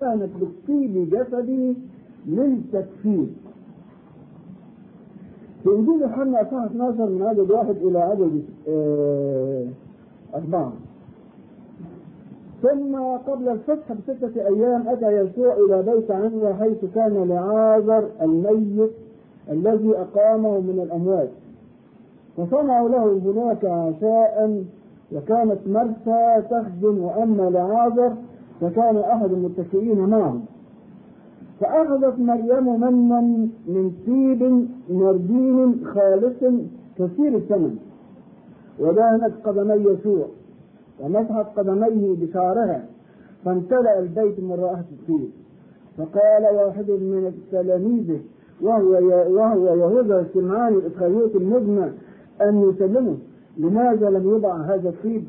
كانت بتصيب جسدي للتكفير في إنجيل يوحنا أصحاح 12 من عدد واحد إلى عدد آه، أربعة. ثم قبل الفتح بستة أيام أتى يسوع إلى بيت عنيا حيث كان لعازر الميت الذي أقامه من الأموات. فصنعوا له هناك عشاء وكانت مرثى تخدم وأما لعازر فكان أحد المتكئين معه. فأخذت مريم منا من طيب نردين خالص كثير الثمن ودهنت قدمي يسوع ومسحت قدميه بشعرها فامتلأ البيت من رائحة الطيب. فقال واحد من التلاميذ وهو وهو يهوذا سمعان الإسخريوط المجمع أن يسلمه لماذا لم يضع هذا الطيب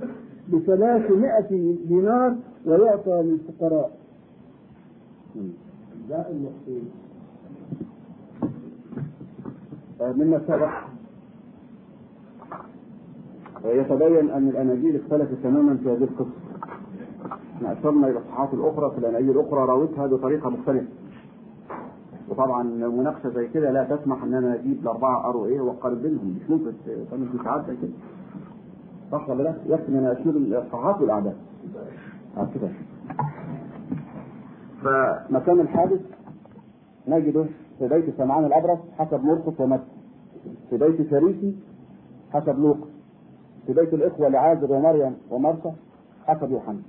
بثلاثمائة دينار ويعطى للفقراء ده المقصود مما سبق يتبين أن الأناجيل اختلفت تماما في هذه القصة. إحنا أشرنا إلى الصحات الأخرى في الأناجيل الأخرى راوتها بطريقة مختلفة. وطبعا مناقشة زي كده لا تسمح ان أنا أجيب الأربعة اروا إيه واقارن بينهم مش ممكن تعمل في ساعات زي كده. صح ولا لا؟ يكفي ان أنا اشير الصحات والاعداد. آه كده. فمكان الحادث نجده في بيت سمعان الأبرص حسب مرقس ومتى. في بيت فريسي حسب لوقا. في بيت الإخوة لعازر ومريم ومرثا حسب يوحنا.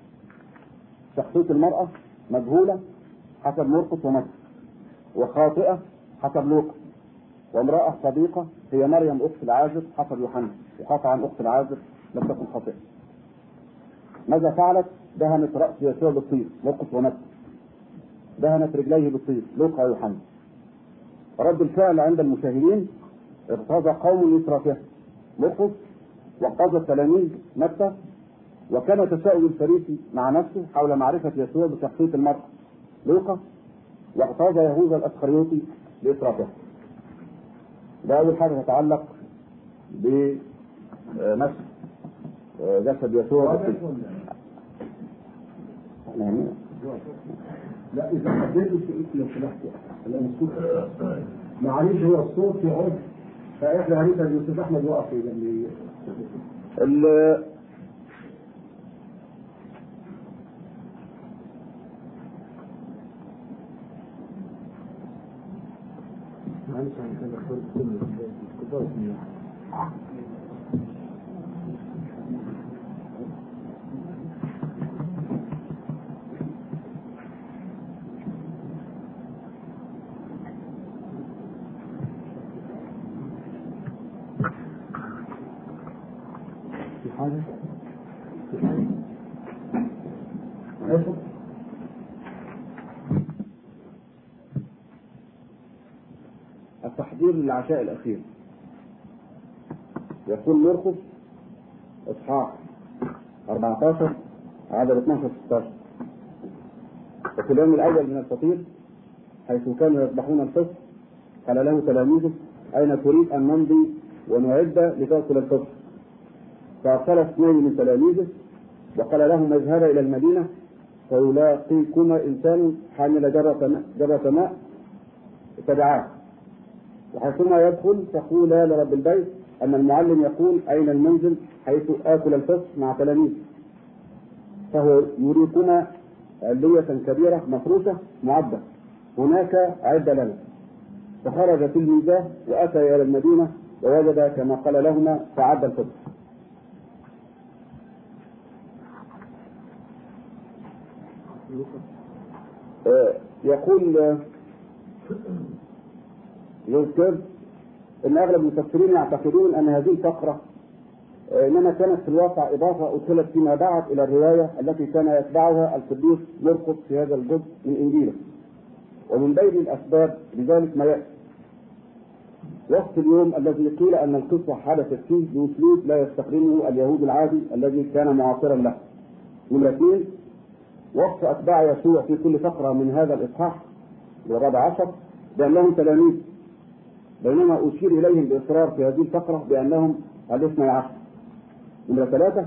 شخصية المرأة مجهولة حسب مرقس ومتى. وخاطئة حسب لوقا. وامرأة صديقة هي مريم أخت العازر حسب يوحنا. وقطعا أخت العازر لم تكن خاطئة. ماذا فعلت؟ دهنت رأس يسوع بالطيب مرقس ومتى. دهنت رجليه بالطيب لوقا ويوحنا. رد الفعل عند المشاهدين ارتضى قوم يسرفه مرقس واقتضى التلاميذ متى وكان تساؤل الفريسي مع نفسه حول معرفة يسوع بشخصية المرأة. لوقا واقتضى يهوذا الأسخريوطي بإسرافه ده أول حاجة تتعلق بمسح جسد يسوع لا إذا حبيت لو سمحت معلش هو الصوت في عرض فإحنا هنسأل الأستاذ أحمد وقف لأن ال- معلش عشان اختار كل الكبار في حاجة؟ في حاجة؟ أيوة. للعشاء الأخير. يقول مرقس إصحاح 14 عدد 12 16 وفي اليوم الأول من الفطير حيث كانوا يذبحون الفطر قال له تلاميذه أين تريد أن نمضي ونعد لتأكل الفطر فأرسل اثنين من تلاميذه وقال لهم اذهبا إلى المدينة فيلاقيكما إنسان حامل جرة ماء- جرة ماء فدعاه وحيثما يدخل تقولا لرب البيت أن المعلم يقول أين المنزل حيث آكل الفطر مع تلاميذ. فهو يريكما علية كبيرة مفروشة معدة. هناك عد لنا. فخرج تلميذاه وأتى إلى المدينة ووجد كما قال لهما فعد الفطر يقول آه، يذكر إن أغلب المفسرين يعتقدون أن هذه الفقره آه، إنما كانت في الواقع إضافة ادخلت فيما بعد إلى الرواية التي كان يتبعها القديس مرقس في هذا الجزء من إنجيله. ومن بين الأسباب لذلك ما يأتي. وقت اليوم الذي قيل أن القصة حدثت فيه بأسلوب لا يستخدمه اليهود العادي الذي كان معاصرا له. نمرة اثنين وصف أتباع يسوع في كل فقرة من هذا الإصحاح الرابع عشر بانهم تلاميذ بينما أشير إليهم بإصرار في هذه الفقرة بأنهم الاثني عشر. نمرة ثلاثة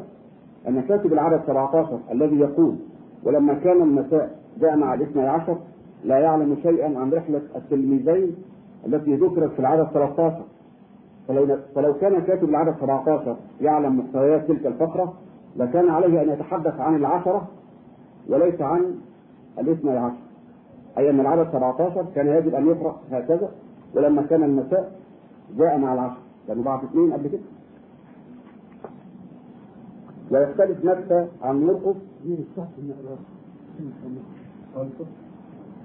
أن كاتب العدد 17 الذي يقول ولما كان المساء جاء مع الاثني عشر لا يعلم شيئا عن رحلة التلميذين التي ذكرت في العدد 13 فلو فلو كان كاتب العدد 17 يعلم محتويات تلك الفقرة لكان عليه أن يتحدث عن العشرة وليس عن الاثني عشر أي أن العدد 17 كان يجب أن يقرأ هكذا ولما كان المساء جاء مع العشر كانوا بعض اثنين قبل كده. ويختلف متى عن مرقس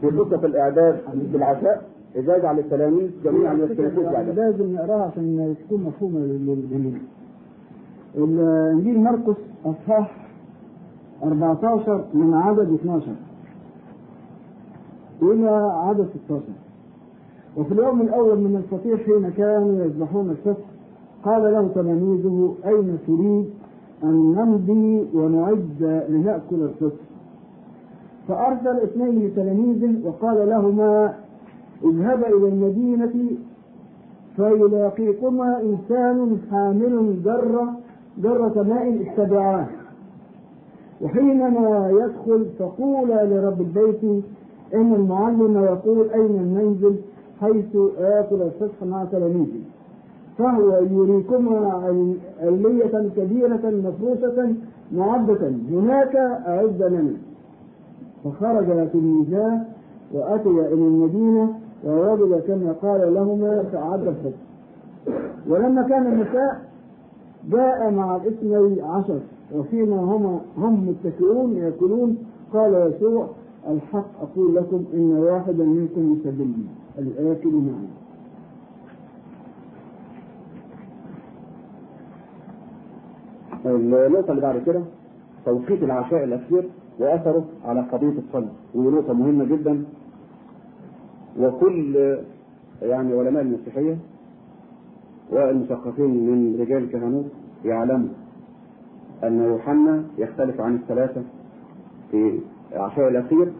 في قصة الإعداد بالعشاء إذا يجعل التلاميذ جميعا يختلفون بعد لازم نقراها عشان تكون مفهومة للجميع. الإنجيل مرقس أصحاح 14 من عدد 12 إلى عدد 16 وفي اليوم الأول من الفطير حين كانوا يذبحون الفطر قال له تلاميذه أين تريد أن نمضي ونعد لنأكل الفطر فأرسل اثنين لتلاميذه وقال لهما اذهبا إلى المدينة فيلاقيكما إنسان حامل جرة جرة ماء اتبعاه. وحينما يدخل فقولا لرب البيت إن المعلم يقول أين المنزل؟ حيث آكل الفصح مع تلاميذي فهو يريكما علية كبيرة مفروشة معدة. هناك أعد لنا فخرج تلميذاه وأتي إلى المدينة ووجد كما قال لهما فأعد الفصح ولما كان المساء جاء مع الاثني عشر وفيما هم هم متكئون يأكلون قال يسوع الحق أقول لكم إن واحدا منكم يسبني معي النقطة اللي بعد كده. توقيت العشاء الأخير وأثره على قضية الصلاة. ودي نقطة مهمة جدا. وكل يعني علماء المسيحية والمثقفين من رجال الكهنوت يعلموا أن يوحنا يختلف عن الثلاثة في العشاء الأخير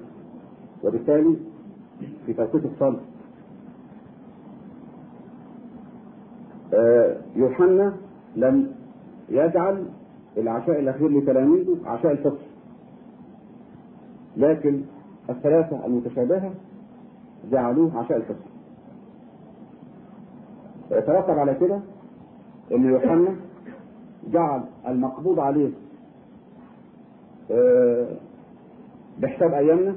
وبالتالي في توقيت الصلاة. يوحنا لم يجعل العشاء الأخير لتلاميذه عشاء الفطر. لكن الثلاثة المتشابهة جعلوه عشاء الفطر. ويترتب على كده إن يوحنا جعل المقبوض عليه بحساب أيامنا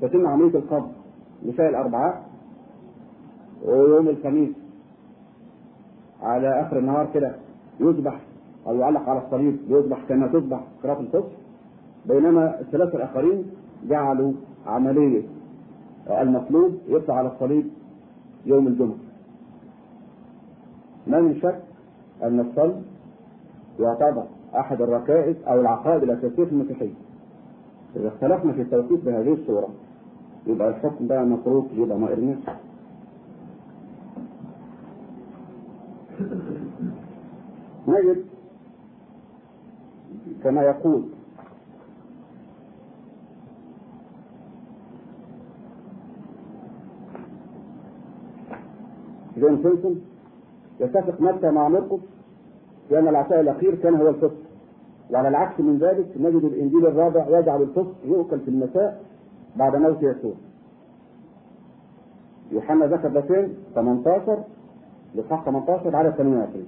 تتم عملية القبض مساء الأربعاء ويوم الخميس. على آخر النهار كده يذبح أو يعلق على الصليب يذبح كما تذبح قراءة الفطر بينما الثلاثة الآخرين جعلوا عملية المطلوب يطلع على الصليب يوم الجمعة ما من شك أن الصلب يعتبر أحد الركائز أو العقائد الأساسية في المسيحية. إذا اختلفنا في التوقيت بهذه الصورة يبقى الحكم ده متروك يبقى ما قرناش. نجد كما يقول جون سيمسون يتفق متى مع مرقس بأن العشاء الأخير كان هو الفطر وعلى العكس من ذلك نجد الإنجيل الرابع يجعل الفطر يؤكل في المساء بعد موت يسوع يوحنا ذكر ده فين؟ 18 لصح 18 عدد 28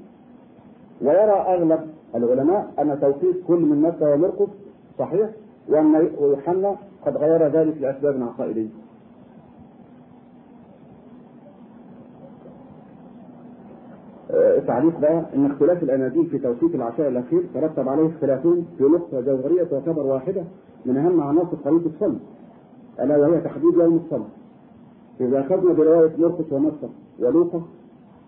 ويرى أغلب العلماء أن توقيت كل من متى ومرقس صحيح وأن يوحنا قد غير ذلك لأسباب عقائدية تعليق بقى إن اختلاف الاناجيل في توقيت العشاء الأخير ترتب عليه اختلافين في نقطة جوهرية تعتبر واحدة من أهم عناصر طريقه الصلاه ألا وهي تحديد يوم الصلاه. إذا أخذنا برواية مرقس ومتى ولوقا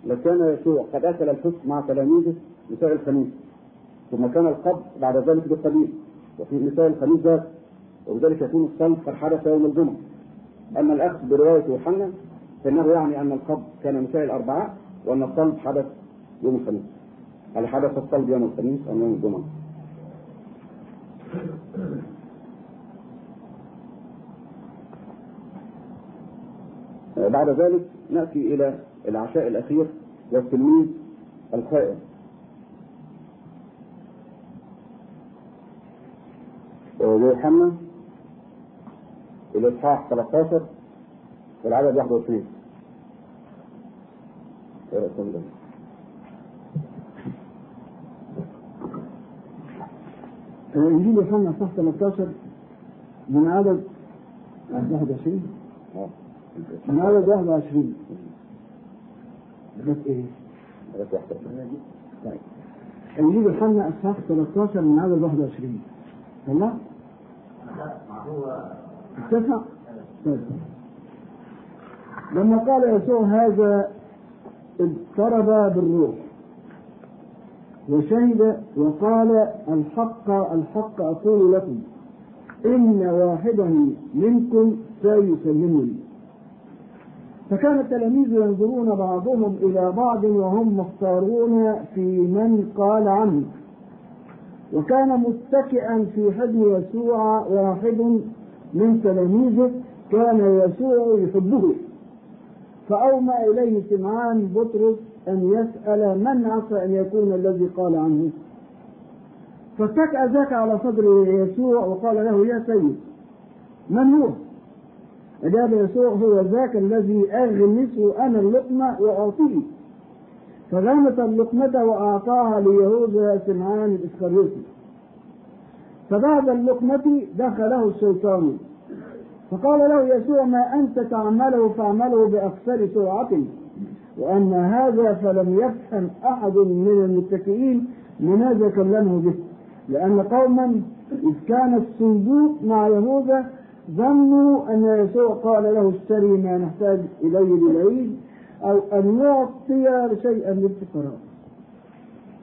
لكان يسوع قد أكل الحسن مع تلاميذه مساء الخميس ثم كان القبض بعد ذلك بالقليل وفي مساء الخميس ذات وبذلك يكون الصلب قد حدث يوم الجمعة. أما الأخذ برواية يوحنا فإنه يعني أن القبض كان مساء الاربعاء وأن الصلب حدث يوم الخميس هل حدث الصلب يوم الخميس ام يوم الجمعة؟ بعد ذلك نأتي إلى العشاء الأخير والتلميذ الخائن يوحنا الإصحاح 13 والعدد 21 اقرأ الكلام ده. إنجيل يوحنا صح 13 من عدد 21 آه. من عدد 21 بس إيه؟ عدد 21 طيب. انجيل يوحنا اصحاح 13 من عدد 21 والله؟ اتسع؟ طيب. لما قال يسوع هذا اضطرب بالروح. وشهد وقال الحق الحق أقول لكم. إن واحدا منكم سيسلمني. فكان التلاميذ ينظرون بعضهم إلى بعض وهم مختارون في من قال عنه. وكان متكئا في حضن يسوع واحد من تلاميذه كان يسوع يحبه. فأومى إليه سمعان بطرس أن يسأل من عسى أن يكون الذي قال عنه. فاتكأ ذاك على صدر يسوع وقال له يا سيد من هو؟ أجاب يسوع هو ذاك الذي أغمسه أنا اللقمة وأعطيه. فغمس اللقمة وأعطاها ليهوذا سمعان الإسخريوطي فبعد اللقمة دخله الشيطان. فقال له يسوع ما أنت تعمله فاعمله بأكثر سرعة؟ وأن هذا فلم يفهم أحد من المتكئين لماذا كلمه به. لأن قوما إذ كان الصندوق مع يهوذا ظنوا أن يسوع قال له اشتري ما نحتاج إليه للعيد أو أن يعطي شيئا للفقراء.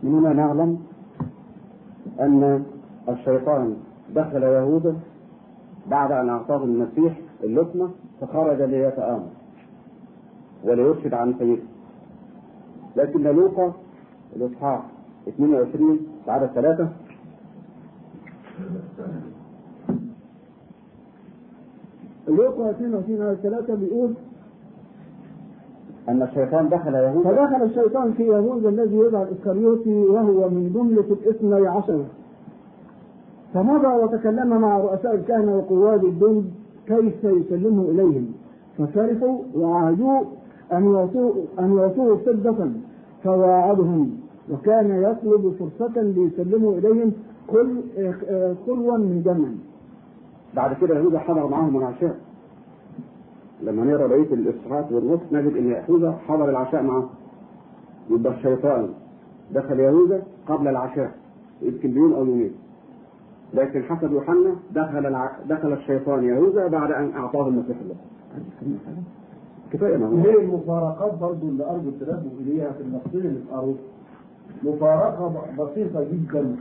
من هنا نعلم أن الشيطان دخل يهوذا بعد أن أعطاه المسيح اللقمة فخرج ليتآمر وليرشد عن سيده لكن لوقا الإصحاح 22 عدد ثلاثة لوقا 22 على 3 بيقول أن الشيطان دخل يهوذا. فدخل الشيطان في يهوذا الذي يدعى الإسكريوطي وهو من جملة الاثني عشر. فمضى وتكلم مع رؤساء الكهنة وقواد الجند كيف يسلمه إليهم. ففرحوا وعاهدوه أن يعطوه أن يعطوه فضة فواعدهم. وكان يطلب فرصة ليسلموا إليهم كل كلوا من جمع بعد كده يهوذا حضر معاهم العشاء. لما نقرا بقيه الاصحاحات والنص نجد إن يهوذا حضر العشاء معاه يبقى الشيطان دخل يهوذا قبل العشاء يمكن بيوم أو يومين. لكن حسب يوحنا دخل الع... دخل الشيطان يهوذا بعد أن اعطاه المسيح. الله كفايه هي المفارقات برضو اللي أرجو التنبه إليها في النصين اللي اتقروا مفارقة بسيطة جدا.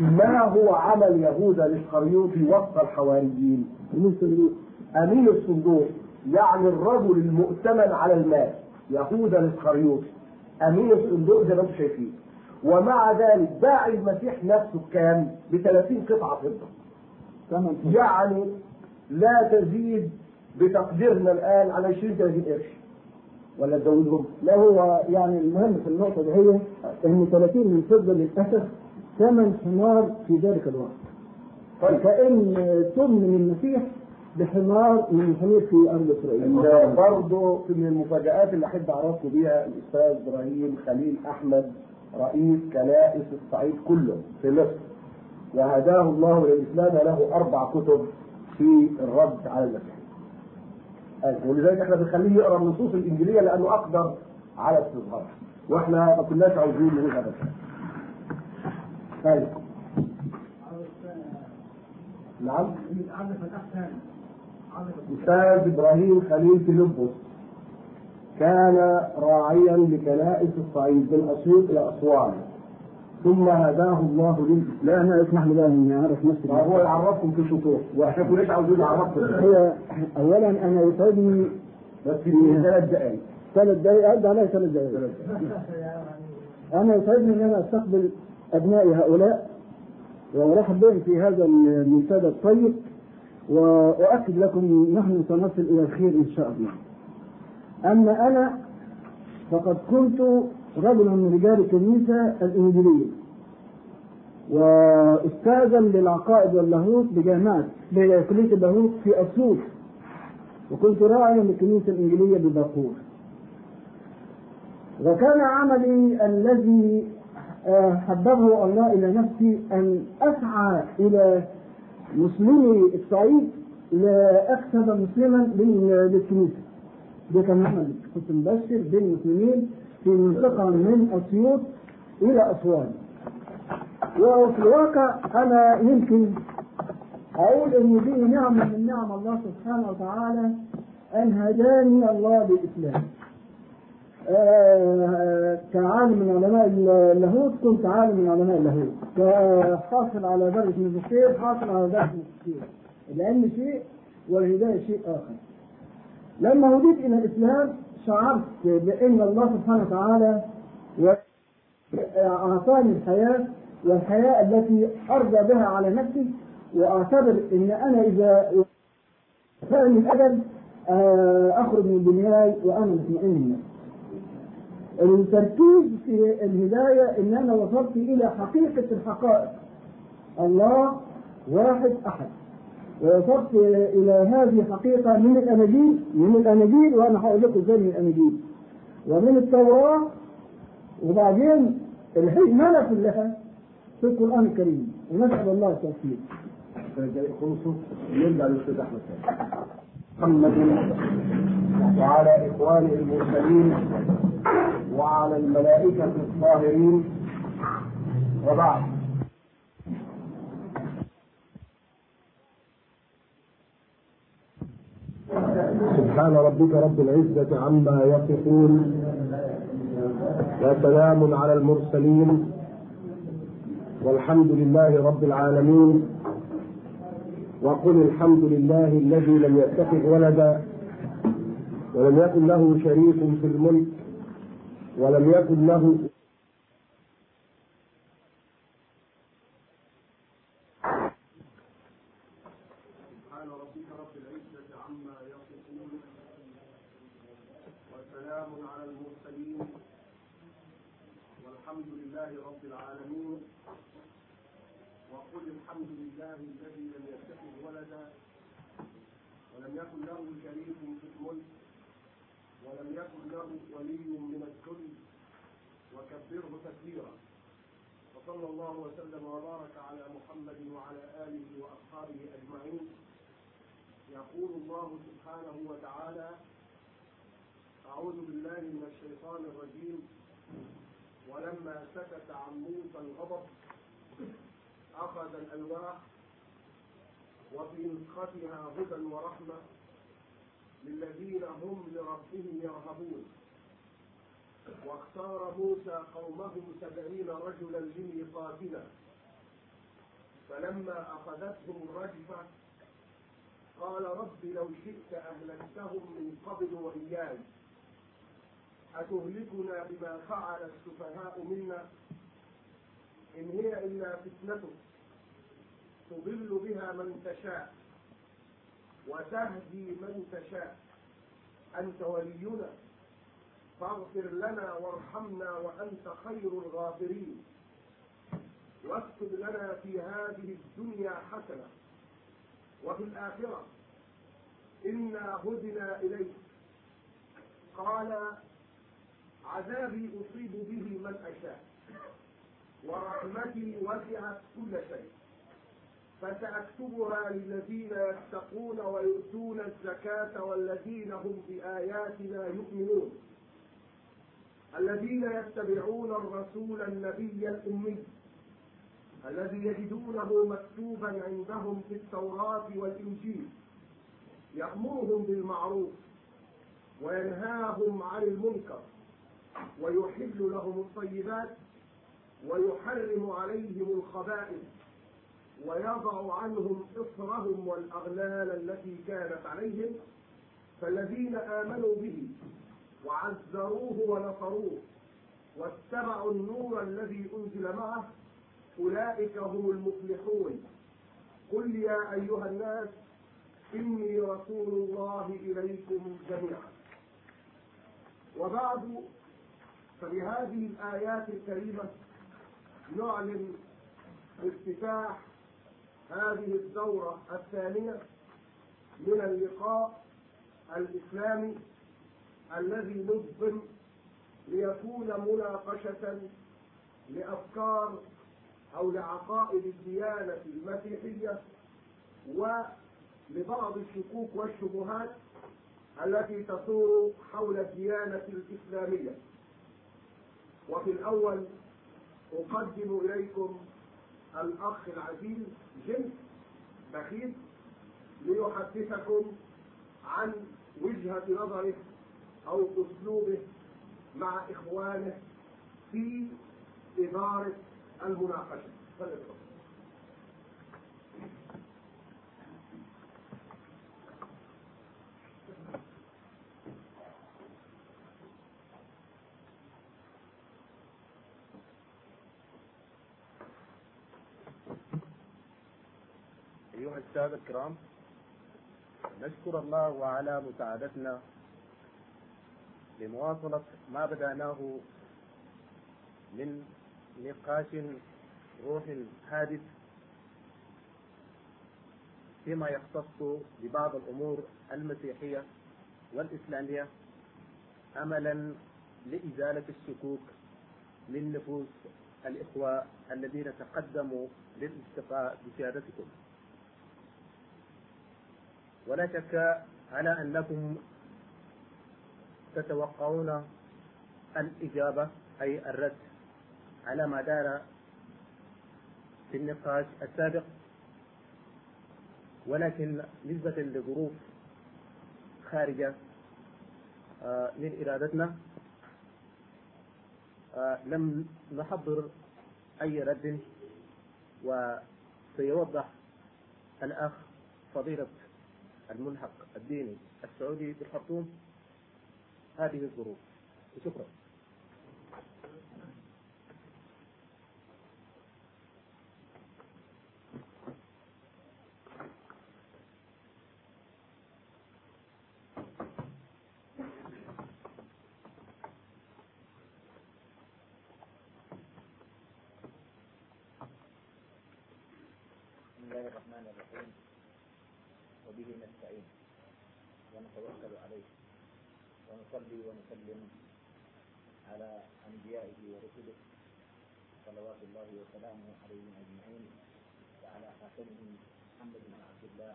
ما هو عمل يهوذا الإسخريوطي وسط الحواريين؟ أمين الصندوق يعني الرجل المؤتمن على المال يهوذا الإسخريوطي أمين الصندوق زي ما أنتم شايفين ومع ذلك باع المسيح نفسه بكام؟ ب 30 قطعة فضة يعني لا تزيد بتقديرنا الآن على 20 30 قرش ولا تزودهم؟ لا هو يعني المهم في النقطة دي هي إن 30 من فضة للأسف ثمن حمار في ذلك الوقت. فكأن ثمن المسيح بحمار من حمير في أرض إسرائيل. برضه من المفاجآت اللي أحب أعرفكم بيها الأستاذ إبراهيم خليل أحمد رئيس كنائس الصعيد كله في مصر وهداه الله للإسلام له أربع كتب في الرد على المسيح. ولذلك إحنا بنخليه يقرأ النصوص الإنجيلية لأنه أقدر على استصغارها وإحنا ما كناش عاوزين نقول هذا طيب. نعم. أستاذ إبراهيم خليل فيلبس. كان راعيا لكنائس الصعيد من اسيوط إلى اسوان ثم هداه الله للإسلام. لا اسمح لي بقى إني أعرف نفسي. فهو يعرفكم في شطوط وإحنا كناش عاوزين نعرفكم هي أولا أنا يسعدني بس في ثلاث دقائق ثلاث دقائق أدى علي ثلاث دقائق. أنا يسعدني أن أنا أستقبل أبنائي هؤلاء وأرحب بهم في هذا المنتدى الطيب وأؤكد لكم نحن سنصل إلى الخير إن شاء الله. أما أنا فقد كنت رجلا من رجال الكنيسة الإنجيلية واستاذن للعقائد واللاهوت بجامعة بكلية اللاهوت في أسيوط وكنت راعيا للكنيسة الإنجيلية بدارفور وكان عملي الذي حببه الله إلى نفسي أن أسعى إلى مسلمي الصعيد لأكسب مسلما لل- للكنيسة ده كان عملي كنت مبشر بين المسلمين في منطقة من أسيوط إلى أسوان وفي الواقع أنا يمكن أقول إن دي نعمة من نعم الله سبحانه وتعالى أن هداني الله بالإسلام. كعالم من علماء اللاهوت كنت عالم من علماء اللاهوت. كحاصل على درجة ماجستير حاصل على درجة ماجستير العلم شيء والهداية شيء آخر. لما هديت إلى الإسلام شعرت بأن الله سبحانه وتعالى أعطاني الحياة والحياة التي أرجى بها على نفسي وأعتبر أن أنا إذا فعل الأجل آه، أخرج من دنياي وأنا مطمئن. التركيز في الهداية إن أنا وصلت إلى حقيقة الحقائق. الله واحد أحد. ووصلت إلى هذه الحقيقة من الأناجيل من الأناجيل وأنا هقول لكم إزاي من الأناجيل. ومن التوراة وبعدين الحكمة كلها في القرآن الكريم. ونسأل الله التوفيق. ثاني محمد وعلى إخوانه المرسلين. وعلى الملائكة الطاهرين. وبعد. سبحان ربك رب العزة عما يصفون. وسلام على المرسلين. والحمد لله رب العالمين. وقل الحمد لله الذي لم يتخذ ولدا. ولم يكن له شريك في الملك. ولم يكن له سبحان ربك رب العزة عما يصفون وسلام على المرسلين والحمد لله رب العالمين وقل الحمد لله الذي لم يتخذ ولدا ولم يكن له شريك في الملك ولم يكن له ولي من الذل وكبره تكبيرا وصلى الله وسلم وبارك على محمد وعلى آله وأصحابه أجمعين. يقول الله سبحانه وتعالى أعوذ بالله من الشيطان الرجيم. ولما سكت عن موسى الغضب أخذ الألواح وفي نسختها هدى ورحمة للذين هم لربهم يرهبون. واختار موسى قومه سبعين رجلا لميقاتنا. فلما أخذتهم الرجفة قال رب لو شئت أهلكتهم من قبل وإياي. أتهلكنا بما فعل السفهاء منا؟ إن هي إلا فتنتك. تضل بها من تشاء وتهدي من تشاء. أنت ولينا. فاغفر لنا وارحمنا وأنت خير الغافرين. واكتب لنا في هذه الدنيا حسنة وفي الآخرة. إنا هدنا إليك. قال عذابي أصيب به من أشاء ورحمتي وسعت كل شيء. فسأكتبها للذين يتقون ويؤتون الزكاة والذين هم بآياتنا يؤمنون. الذين يتبعون الرسول النبي الأمي الذي يجدونه مكتوبا عندهم في التوراة والإنجيل يأمرهم بالمعروف وينهاهم عن المنكر ويحل لهم الطيبات ويحرم عليهم الخبائث ويضع عنهم إصرهم والأغلال التي كانت عليهم فالذين آمنوا به وعزروه ونصروه واتبعوا النور الذي أنزل معه أولئك هم المفلحون. قل يا أيها الناس إني رسول الله إليكم جميعا. وبعد فبهذه الآيات الكريمة نعلن افتتاح هذه الدورة الثانية من اللقاء الإسلامي الذي نظم ليكون مناقشة لأفكار أو لعقائد الديانة المسيحية ولبعض الشكوك والشبهات التي تدور حول الديانة الإسلامية. وفي الأول أقدم إليكم الأخ العزيز جيمس بخيت ليحدثكم عن وجهة نظره أو أسلوبه مع إخوانه في إدارة المناقشة. أيها السادة الكرام نشكر الله على مساعدتنا لمواصلة ما بدأناه من نقاش روح حادث فيما يختص ببعض الأمور المسيحية والإسلامية أملا لإزالة الشكوك من نفوس الإخوة الذين تقدموا للالتقاء بسيادتكم. ولا شك على أنكم تتوقعون الإجابة أي الرد على ما دار في النقاش السابق. ولكن نسبة لظروف خارجة من إرادتنا لم نحضر أي رد وسيوضح الأخ فضيلة الملحق الديني السعودي بالخرطوم. هذه الظروف. وشكرا بسم الله الرحمن الرحيم وبه نستعين ونتوكل عليه ونصلي ونسلم على انبيائه ورسله صلوات الله وسلامه عليهم أجمعين وعلى خاتمهم محمد بن عبد الله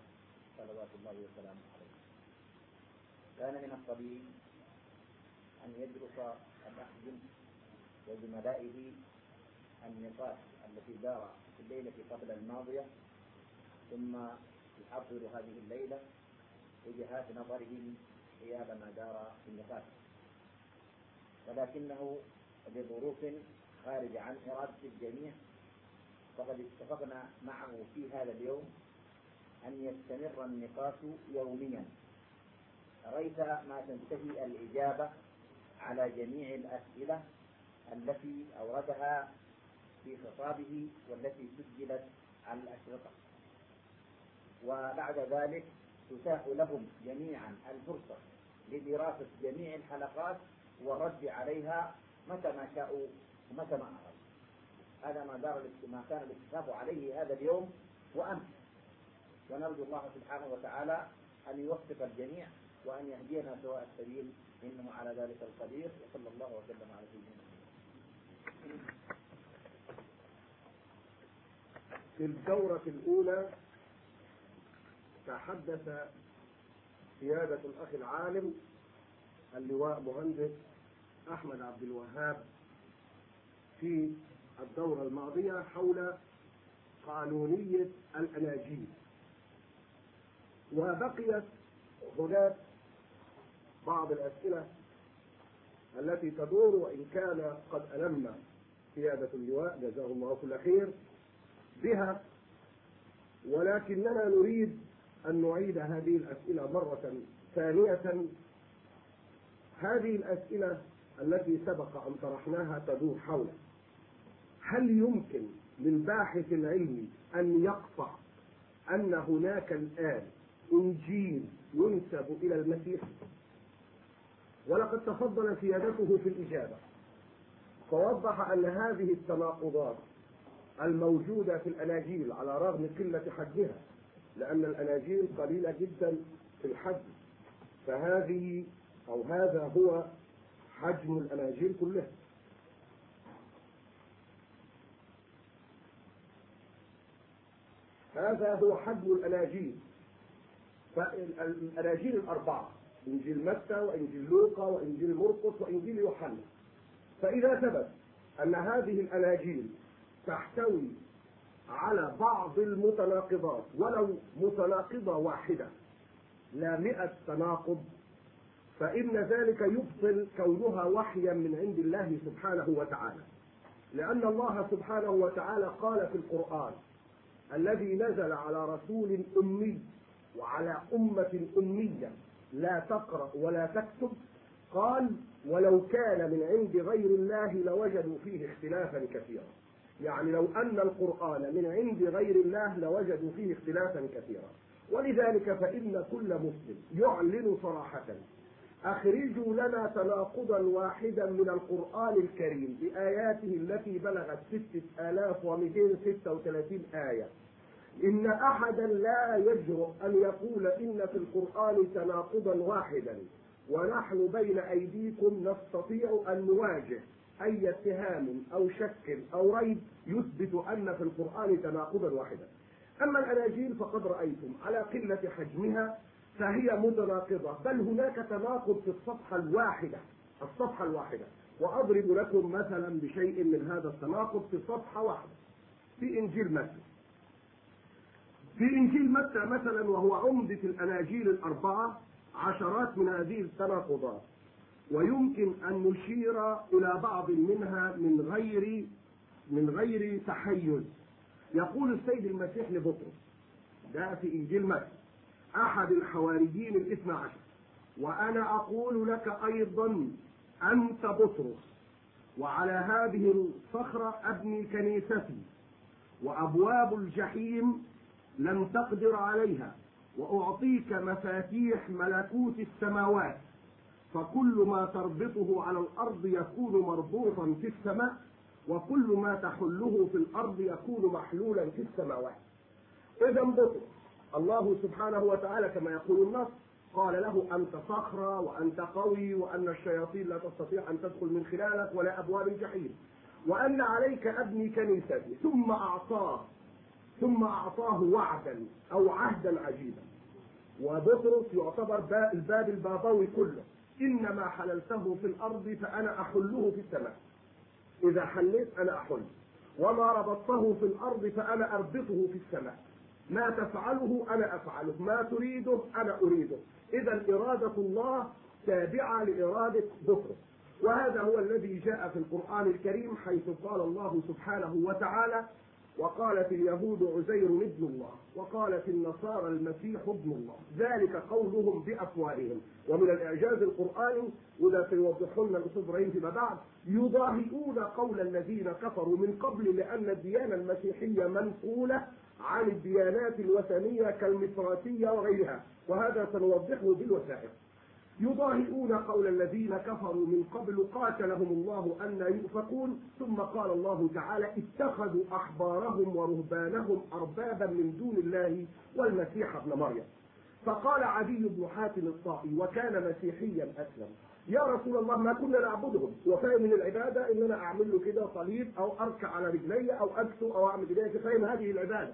صلوات الله وسلامه عليه. كان من الطبيعي أن يدرس الاخ وزملائه النقاش التي دار في الليلة قبل الماضية ثم يحضر هذه الليلة وجهات نظرهم حيال ما دار في النقاش. ولكنه لظروف خارجة عن إرادة الجميع فقد اتفقنا معه في هذا اليوم أن يستمر النقاش يوميا. ريث ما تنتهي الإجابة على جميع الأسئلة التي أوردها في خطابه والتي سجلت على الأشرطة. وبعد ذلك تتاح لهم جميعا الفرصة لدراسة جميع الحلقات والرد عليها متى ما شاءوا ومتى ما أرادوا. هذا ما دار ما كان الاتفاق عليه هذا اليوم وأمس. ونرجو الله سبحانه وتعالى أن يوفق الجميع وأن يهدينا سواء السبيل إنه على ذلك القدير. وصلى الله وسلم على سيدنا في الدورة الأولى تحدث سيادة الأخ العالم اللواء مهندس أحمد عبد الوهاب في الدورة الماضية حول قانونية الأناجيل وبقيت هناك بعض الأسئلة التي تدور وإن كان قد ألم سيادة اللواء جزاه الله كل خير بها. ولكننا نريد أن نعيد هذه الأسئلة مرة ثانية. هذه الأسئلة التي سبق أن طرحناها تدور حول هل يمكن للباحث العلمي أن يقطع أن هناك الآن إنجيل ينسب إلى المسيح؟ ولقد تفضل سيادته في الإجابة. فوضح أن هذه التناقضات الموجودة في الأناجيل على رغم قلة حجمها لأن الأناجيل قليلة جدا في الحجم. فهذه أو هذا هو حجم الأناجيل كلها. هذا هو حجم الأناجيل. فالأناجيل الأربعة إنجيل متى وإنجيل لوقا وإنجيل مرقس وإنجيل يوحنا. فإذا ثبت أن هذه الأناجيل تحتوي على بعض المتناقضات ولو متناقضة واحدة لا مئة تناقض فإن ذلك يبطل كونها وحيا من عند الله سبحانه وتعالى. لأن الله سبحانه وتعالى قال في القرآن الذي نزل على رسول أمي وعلى أمة أمية لا تقرأ ولا تكتب قال ولو كان من عند غير الله لوجدوا فيه اختلافا كثيرا. يعني لو أن القرآن من عند غير الله لوجدوا فيه اختلافا كثيرا. ولذلك فإن كل مسلم يعلن صراحة أخرجوا لنا تناقضا واحدا من القرآن الكريم بآياته التي بلغت ستة آلاف ومئتين ستة وثلاثين آية. إن أحدا لا يجرؤ أن يقول إن في القرآن تناقضا واحدا ونحن بين أيديكم نستطيع أن نواجه أي اتهام أو شك أو ريب يثبت أن في القرآن تناقضا واحدا. أما الأناجيل فقد رأيتم على قلة حجمها فهي متناقضة. بل هناك تناقض في الصفحة الواحدة. الصفحة الواحدة. وأضرب لكم مثلا بشيء من هذا التناقض في صفحة واحدة. في إنجيل متى. في إنجيل متى مثلا وهو عمدة الأناجيل الأربعة عشرات من هذه التناقضات. ويمكن أن نشير إلى بعض منها من غير من غير تحيز. يقول السيد المسيح لبطرس ده في إنجيل متى. أحد الحواريين الإثنى عشر. وأنا أقول لك أيضا أنت بطرس. وعلى هذه الصخرة أبني كنيستي. وأبواب الجحيم لن تقدر عليها. وأعطيك مفاتيح ملكوت السماوات. فكل ما تربطه على الأرض يكون مربوطا في السماء. وكل ما تحله في الأرض يكون محلولا في السماوات. إذا بطرس. الله سبحانه وتعالى كما يقول النص قال له أنت صخرة وأنت قوي وأن الشياطين لا تستطيع أن تدخل من خلالك ولا أبواب الجحيم. وأن عليك أبني كنيستي. ثم أعطاه ثم أعطاه وعدا أو عهدا عجيبا. وبطرس يعتبر الباب البابوي كله. إنما حللته في الأرض فأنا أحله في السماء. إذا حليت أنا أحل وما ربطته في الأرض فأنا أربطه في السماء. ما تفعله أنا أفعله ما تريده أنا أريده. إذا إرادة الله تابعة لإرادة بطرس وهذا هو الذي جاء في القرآن الكريم حيث قال الله سبحانه وتعالى وقالت اليهود عزير ابن الله وقالت النصارى المسيح ابن الله. ذلك قولهم بأفواههم. ومن الإعجاز القرآني وده سيوضحون الاستاذ إبراهيم فيما بعد يضاهئون قول الذين كفروا من قبل لأن الديانة المسيحية منقولة عن الديانات الوثنية كالمصراتيه وغيرها وهذا سنوضحه بالوثائق. يضاهئون قول الذين كفروا من قبل قاتلهم الله أن يؤفكون ثم قال الله تعالى اتخذوا أحبارهم ورهبانهم أربابا من دون الله والمسيح ابن مريم. فقال عدي بن حاتم الطائي وكان مسيحيا أسلم. يا رسول الله ما كنا نعبدهم. وفاهم من العبادة إن أنا أعمل له كده صليب أو أركع على رجلي أو أكسو أو أعمل كده. فاهم هذه العبادة.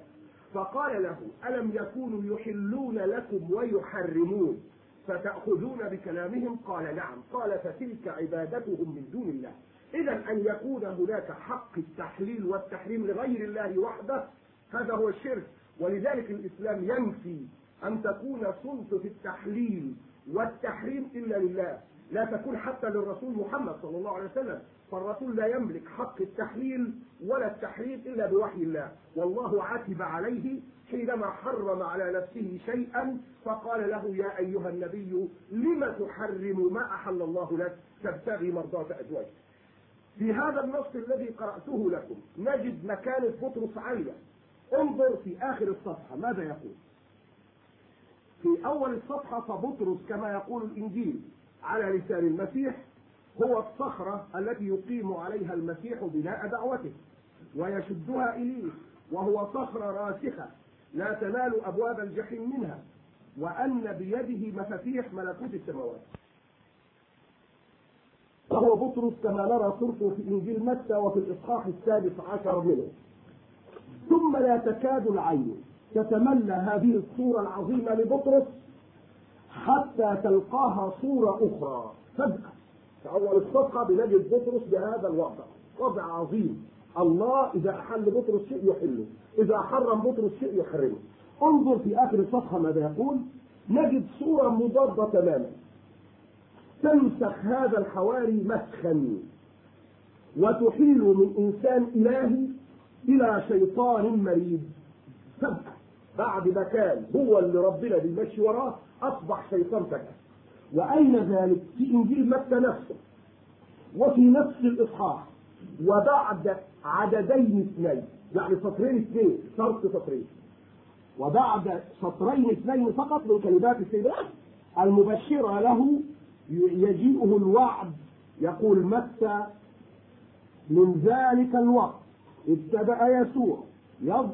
فقال له ألم يكونوا يحلون لكم ويحرمون؟ فتأخذون بكلامهم؟ قال نعم. قال فتلك عبادتهم من دون الله. إذا أن يكون هناك حق التحليل والتحريم لغير الله وحده هذا هو الشرك. ولذلك الإسلام ينفي أن تكون سلطة التحليل والتحريم إلا لله. لا تكون حتى للرسول محمد صلى الله عليه وسلم فالرسول لا يملك حق التحليل ولا التحريم إلا بوحي الله. والله عاتب عليه حينما حرم على نفسه شيئا فقال له يا أيها النبي لم تحرم ما أحل الله لك؟ تبتغي مرضاة أزواجك. في هذا النص الذي قرأته لكم نجد مكانة بطرس عالية انظر في آخر الصفحة ماذا يقول؟ في أول الصفحة فبطرس كما يقول الإنجيل على لسان المسيح هو الصخرة التي يقيم عليها المسيح بناء دعوته ويشدها إليه وهو صخرة راسخة لا تنال أبواب الجحيم منها وأن بيده مفاتيح ملكوت السماوات. فهو بطرس كما نرى صورته في إنجيل متى وفي الإصحاح السادس عشر منه. ثم لا تكاد العين تتملى هذه الصورة العظيمة لبطرس حتى تلقاها صورة أخرى. فجأة. في أول الصفحة بنجد بطرس بهذا الوضع. وضع عظيم. الله إذا أحل بطرس شيء يحله. إذا حرم بطرس شيء يحرمه. انظر في آخر الصفحة ماذا يقول. نجد صورة مضادة تماما. تمسخ هذا الحواري مسخا. وتحيل من إنسان إلهي إلى شيطان مريض. فجأة. بعد ما كان هو اللي ربنا بيمشي وراه. أصبح شيطان وأين ذلك؟ في إنجيل متى نفسه. وفي نفس الإصحاح. وبعد عددين اثنين. يعني سطرين اثنين. شرط سطرين. وبعد سطرين اثنين فقط من كلمات السيدات المبشرة له يجيئه الوعد. يقول متى؟ من ذلك الوقت. ابتدأ يسوع.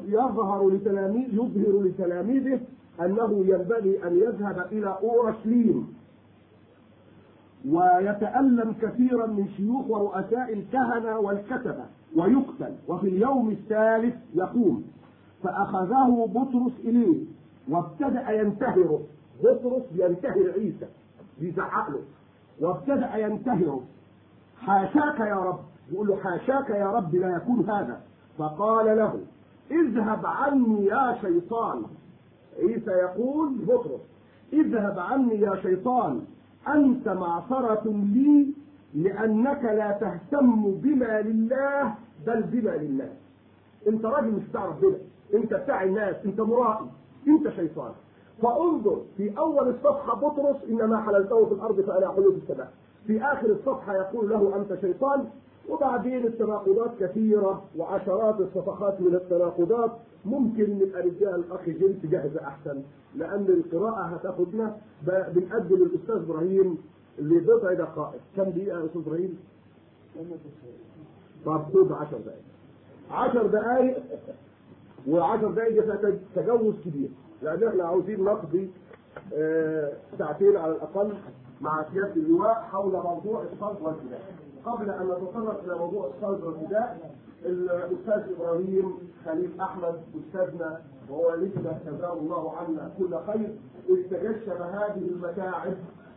يظهر لتلاميذ يظهر لتلاميذه أنه ينبغي أن يذهب إلى أورشليم ويتألم كثيرا من شيوخ ورؤساء الكهنة والكتبة ويقتل وفي اليوم الثالث يقوم. فأخذه بطرس إليه وابتدأ ينتهره. بطرس ينتهر عيسى بيزعق له وابتدأ ينتهره. حاشاك يا رب. يقول له حاشاك يا رب لا يكون هذا. فقال له اذهب عني يا شيطان. عيسى يقول بطرس اذهب عني يا شيطان أنت معصرة لي لأنك لا تهتم بما لله بل بما للناس أنت راجل مش بتاع ربنا أنت بتاع الناس أنت مرائي أنت شيطان. فانظر في أول الصفحة بطرس إنما حللته في الأرض فأنا أحله في السماء في آخر الصفحة يقول له أنت شيطان وبعدين التناقضات كثيرة وعشرات الصفحات من التناقضات ممكن نبقى نديها الأخ جيمس جاهزة أحسن لأن القراءة هتاخدنا بنقدم الأستاذ إبراهيم لبضع دقائق كم دقيقة يا أستاذ إبراهيم؟ طب خد 10 دقائق 10 دقائق و10 دقائق ده تجاوز كبير. لأن إحنا عاوزين نقضي آه ساعتين على الأقل مع سيادة اللواء حول موضوع الصلب والفداء قبل أن نتطرق إلى موضوع الصلب والفداء الأستاذ إبراهيم خليل أحمد أستاذنا وهو لسه جزاه الله عنا كل خير استجشم هذه المتاعب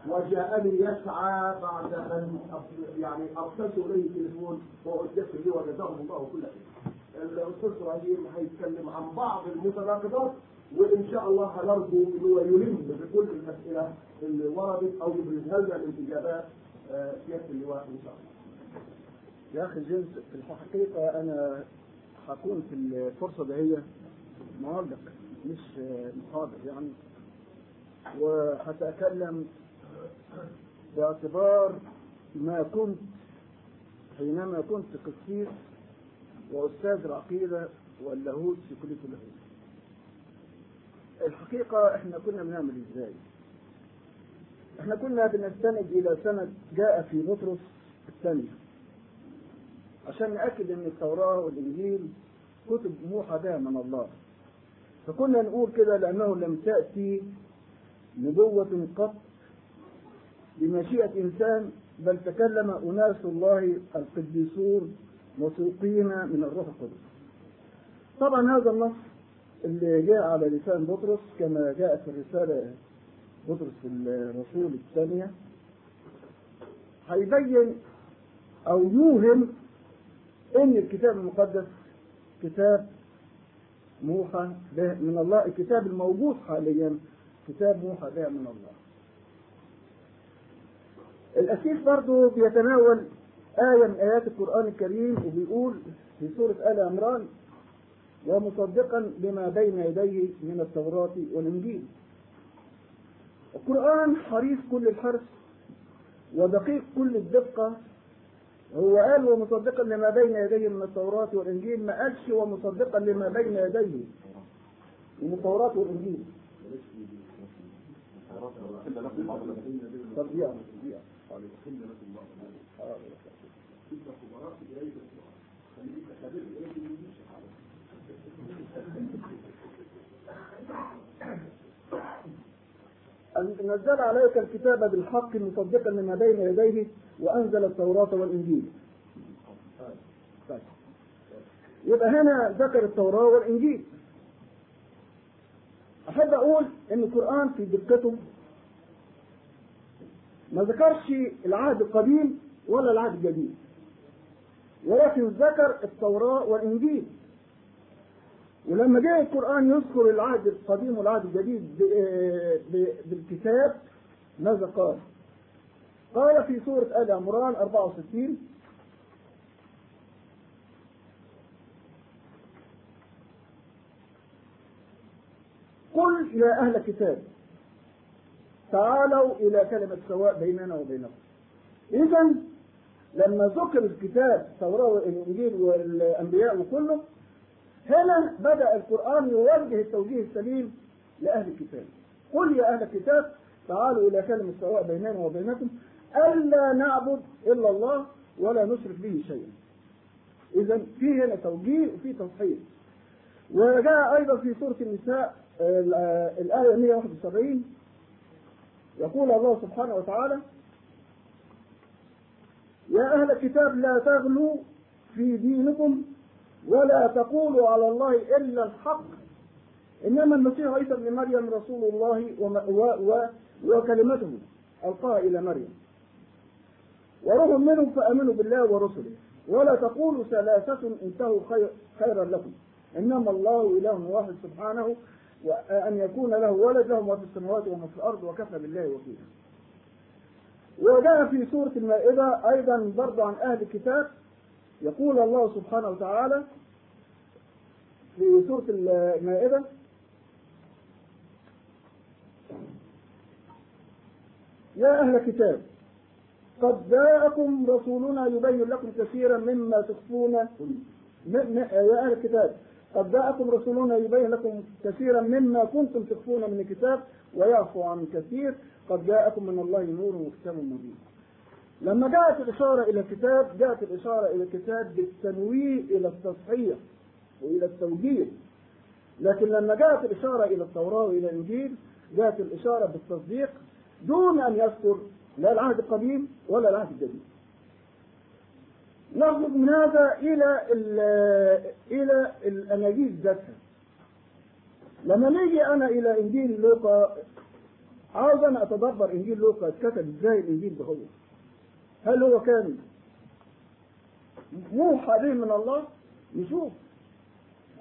وجاءني يسعى بعد أن يعني أرسلت إليه تليفون الدكتور لي وجزاه الله كل خير. الأستاذ إبراهيم هيتكلم عن بعض المتناقضات وإن شاء الله هنرجو إنه يلم بكل الأسئلة اللي وردت أو يبرزها لنا الإجابات سيادة اللواء إن شاء الله. يا أخي جيمس في الحقيقة أنا هكون في الفرصة دهية معلق مش محاضر يعني. وهتكلم باعتبار ما كنت حينما كنت قسيس وأستاذ العقيده واللاهوت في كلية اللاهوت الحقيقة إحنا كنا بنعمل إزاي؟ إحنا كنا بنستند إلى سند جاء في بطرس الثانية عشان نأكد إن التوراة والإنجيل كتب بها من الله. فكنا نقول كده لأنه لم تأتي نبوة قط بمشيئة إنسان بل تكلم أناس الله القديسون موثوقين من الروح القدس. طبعا هذا النص اللي جاء على لسان بطرس كما جاء في الرسالة بطرس الرسول الثانية هيبين أو يوهم إن الكتاب المقدس كتاب موحى به من الله الكتاب الموجود حاليا كتاب موحى به من الله. الأسيس برضه بيتناول آية من آيات القرآن الكريم وبيقول في سورة آل عمران ومصدقا لما بين يديه من التوراة والإنجيل القرآن حريص كل الحرص ودقيق كل الدقة. هو قال ومصدقا لما بين يديه من التوراة والإنجيل ما قالش ومصدقا لما بين يديه من التوراة والإنجيل. طب دقيقة دقيقة أن نزل عليك الكتاب بالحق مصدقا لما بين يديه وأنزل التوراة والإنجيل. يبقى هنا ذكر التوراة والإنجيل. أحب أقول إن القرآن في دقته ما ذكرش العهد القديم ولا العهد الجديد. ولكن ذكر التوراة والإنجيل. ولما جاء القرآن يذكر العهد القديم والعهد الجديد بالكتاب ماذا قال؟ قال في سورة آل عمران 64 قل يا أهل الكتاب تعالوا إلى كلمة سواء بيننا وبينكم إذا لما ذكر الكتاب التوراة والإنجيل والأنبياء وكله هنا بدأ القرآن يوجه التوجيه السليم لأهل الكتاب. قل يا أهل الكتاب تعالوا إلى كلمة سواء بيننا وبينكم ألا نعبد إلا الله ولا نشرك به شيئا. إذا في هنا توجيه وفي تصحيح وجاء أيضا في سورة النساء ال- الآية 171 يقول الله سبحانه وتعالى يا أهل الكتاب لا تغلوا في دينكم ولا تقولوا على الله إلا الحق. إنما المسيح عيسى ابن مريم رسول الله وكلمته ألقاها إلى مريم. وروح منهم فآمنوا بالله ورسله. ولا تقولوا ثلاثة انتهوا خير خيرا لكم. إنما الله إله واحد سبحانه وأن يكون له ولد له ما في السماوات وما في الأرض وكفى بالله وكيلا. وجاء في سورة المائدة أيضا برضه عن أهل الكتاب يقول الله سبحانه وتعالى في سورة المائدة يا أهل الكتاب قد جاءكم رسولنا يبين لكم كثيرا مما تخفون يا أهل الكتاب قد جاءكم رسولنا يبين لكم كثيرا مما كنتم تخفون من الكتاب ويعفو عن كثير قد جاءكم من الله نور وكتاب مبين. لما جاءت الإشارة إلى الكتاب جاءت الإشارة إلى الكتاب بالتنويه إلى التصحيح وإلى التوجيه. لكن لما جاءت الإشارة إلى التوراة وإلى الإنجيل جاءت الإشارة بالتصديق دون أن يذكر لا العهد القديم ولا العهد الجديد. نخرج من هذا إلى ال- إلى الأناجيل ذاتها. لما نيجي أنا إلى إنجيل لوقا عاوز أنا أتدبر إنجيل لوقا اتكتب إزاي الإنجيل ده هو هل هو كان موحى به من الله؟ نشوف.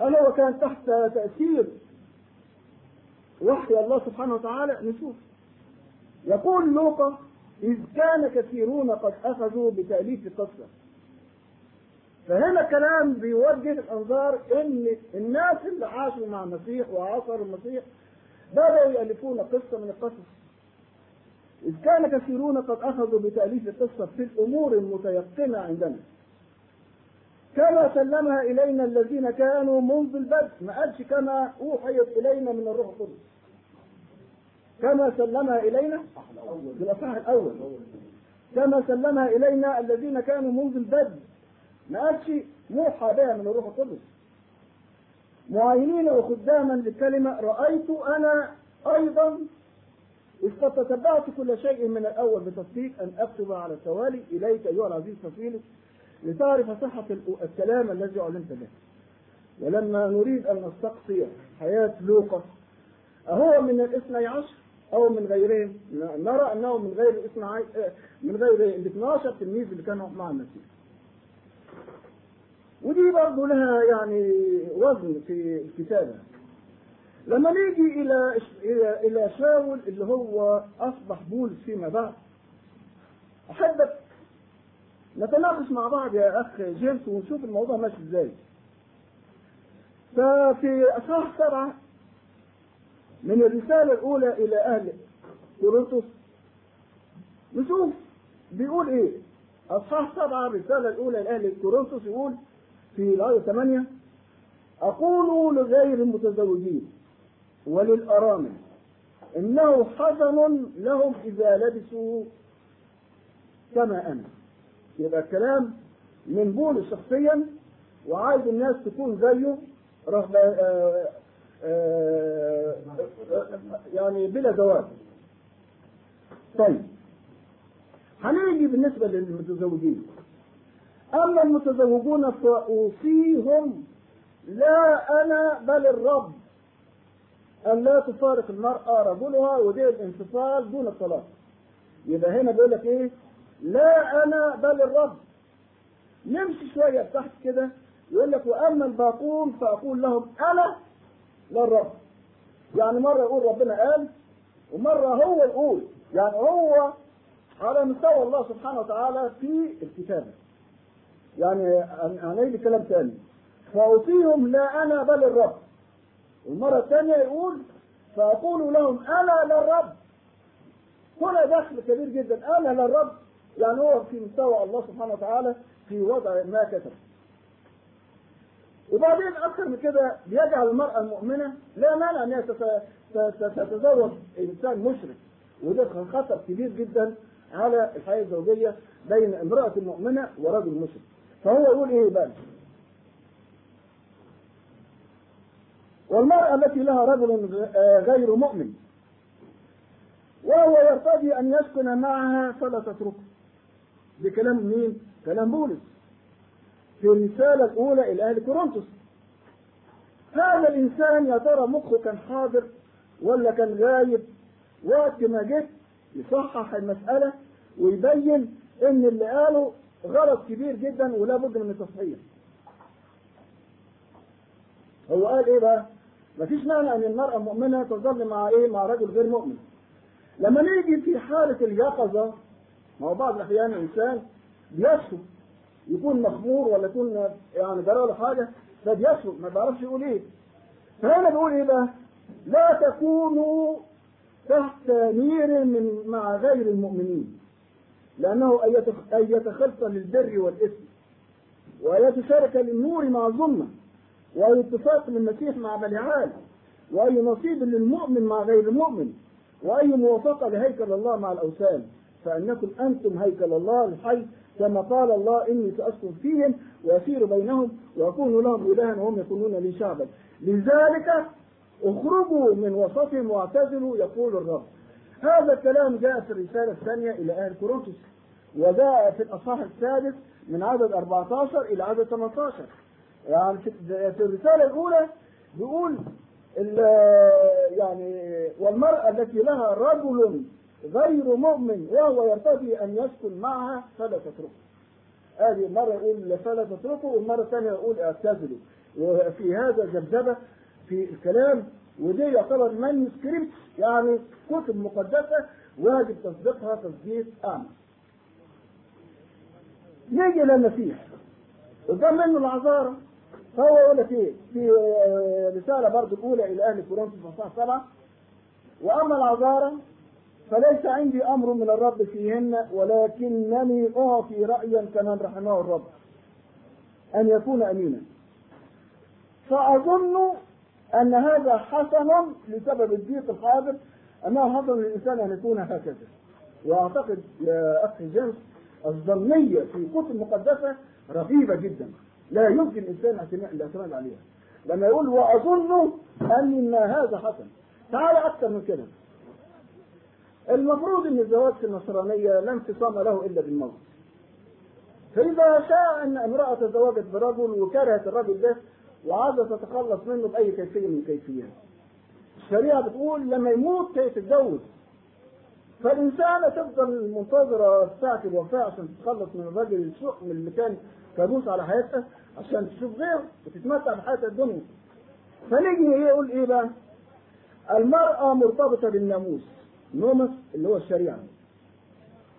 هل هو كان تحت تأثير وحي الله سبحانه وتعالى؟ نشوف. يقول لوقا إذ كان كثيرون قد أخذوا بتأليف قصة فهنا كلام بيوجه الأنظار إن الناس اللي عاشوا مع المسيح وعاصروا المسيح بدأوا يألفون قصة من القصص. إذ كان كثيرون قد أخذوا بتأليف قصة في الأمور المتيقنة عندنا. كما سلمها إلينا الذين كانوا منذ البدء ما قالش كما أوحيت إلينا من الروح القدس. كما سلمها إلينا في الأصحاح الأول. كما سلمها إلينا الذين كانوا منذ البدء ما قالش موحى بها من الروح القدس. معاينين وخداما للكلمة رأيت أنا أيضا إذ قد تتبعت كل شيء من الأول بتدقيق أن أكتب على التوالي إليك أيها العزيز فصيلك لتعرف صحة الكلام الذي أعلنت به. ولما نريد أن نستقصي حياة لوقا أهو من الاثني عشر أو من غيرهم نرى أنه من غير الاثني عشر من غير ال 12 تلميذ اللي كانوا مع المسيح ودي برضه لها يعني وزن في الكتابة لما نيجي إلى إلى شاول اللي هو أصبح بولس فيما بعد. أحبك. نتناقش مع بعض يا أخ جيمس ونشوف الموضوع ماشي إزاي. ففي أصحاح سبعة من الرسالة الأولى إلى أهل كورنثوس نشوف بيقول إيه؟ أصحاح سبعة الرسالة الأولى لأهل كورنثوس يقول في الآية 8 أقول لغير المتزوجين. وللأرامل. إنه حزن لهم إذا لبسوا كما أنا يبقى الكلام من بولس شخصيا وعايز الناس تكون زيه رغم آه، آه، يعني بلا زواج طيب هنيجي بالنسبة للمتزوجين. أما المتزوجون فأوصيهم لا أنا بل الرب. أن لا تفارق المرأة رجلها ودي الانفصال دون الطلاق يبقى هنا بيقول لك إيه؟ لا أنا بل الرب. نمشي شوية تحت كده يقول لك وأما الباقون فأقول لهم أنا لا الرب يعني مرة يقول ربنا قال ومرة هو يقول. يعني هو على مستوى الله سبحانه وتعالى في الكتابة يعني هنيجي كلام تاني. فأوصيهم لا أنا بل الرب. المرة الثانية يقول فأقول لهم أنا لا الرب هنا دخل كبير جدا أنا لا الرب يعني هو في مستوى الله سبحانه وتعالى في وضع ما كتب وبعدين أكثر من كده بيجعل المرأة المؤمنة لا مانع أن هي تت- تت- تتزوج إنسان مشرك. وده خطر كبير جدا على الحياة الزوجية بين امرأة مؤمنة ورجل مشرك. فهو يقول إيه بقى؟ والمرأة التي لها رجل غير مؤمن وهو يرتضي أن يسكن معها فلا تتركه بكلام مين؟ كلام بولس. في الرسالة الأولى إلى أهل كورنثوس. هذا الإنسان يا ترى مخه كان حاضر ولا كان غايب؟ وقت ما جه يصحح المسألة ويبين إن اللي قاله غلط كبير جدا ولا بد من التصحيح. هو قال إيه بقى؟ مفيش مانع إن المرأة المؤمنة تظل مع إيه؟ مع رجل غير مؤمن. لما نيجي في حالة اليقظة ما هو بعض الأحيان الإنسان بيسهو يكون مخمور ولا يكون يعني جرى له حاجة فبيسهو ما بيعرفش يقول إيه. فهنا بيقول إيه بقى؟ لا تكونوا تحت نير من مع غير المؤمنين لأنه أن يتخلف للبر والإثم وأن يتشارك للنور مع الظلمة وأي اتفاق للمسيح مع بلعال وأي نصيب للمؤمن مع غير المؤمن وأي موافقة لهيكل الله مع الأوثان. فإنكم أنتم هيكل الله الحي كما قال الله إني سأسكن فيهم وأسير بينهم وأكون لهم إلها وهم يكونون لي شعبا. لذلك اخرجوا من وسطهم واعتزلوا يقول الرب. هذا الكلام جاء في الرسالة الثانية إلى أهل كورنثوس وجاء في الأصحاح السادس من عدد 14 إلى عدد 18 يعني في الرسالة الأولى بيقول يعني والمرأة التي لها رجل غير مؤمن وهو يرتضي أن يسكن معها فلا تتركه. هذه مرة يقول فلا تتركه والمرة الثانية يقول اعتزلوا وفي هذا ذبذبة في الكلام ودي يعتبر مانuscript يعني كتب مقدسة واجب تصديقها تصديق أعمى. نيجي إلى المسيح قدام منه العذارى فهو يقول لك إيه؟ في آه، رسالة برضه الأولى إلى أهل كورنثوس اصحاح سبعه وأما العذارى فليس عندي أمر من الرب فيهن ولكنني أعطي رأيا كمن رحمه الرب. أن يكون أمينا. فأظن أن هذا حسن لسبب الضيق الحاضر انه حسن للإنسان أن يكون هكذا. وأعتقد يا أخي جيمس الظنية في كتب مقدسه رهيبة جدا. لا يمكن اعتماد- الاعتماد عليها. لما يقول واظن إن هذا حسن. تعال أكثر من كده. المفروض إن الزواج في النصرانية لا انفصام له إلا بالموت. فإذا شاء أن امرأة تزوجت برجل وكرهت الرجل ده وعايزه تتخلص منه بأي كيفية من الكيفيات. الشريعة بتقول لما يموت تتجوز فالإنسانة تفضل منتظرة ساعة الوفاة عشان تتخلص من الراجل الشؤم اللي كان كابوس على حياتها عشان تشوف غيره وتتمتع بحياتها الدنيا. فنيجي يقول إيه بقى؟ المرأة مرتبطة بالناموس نومس اللي هو الشريعة.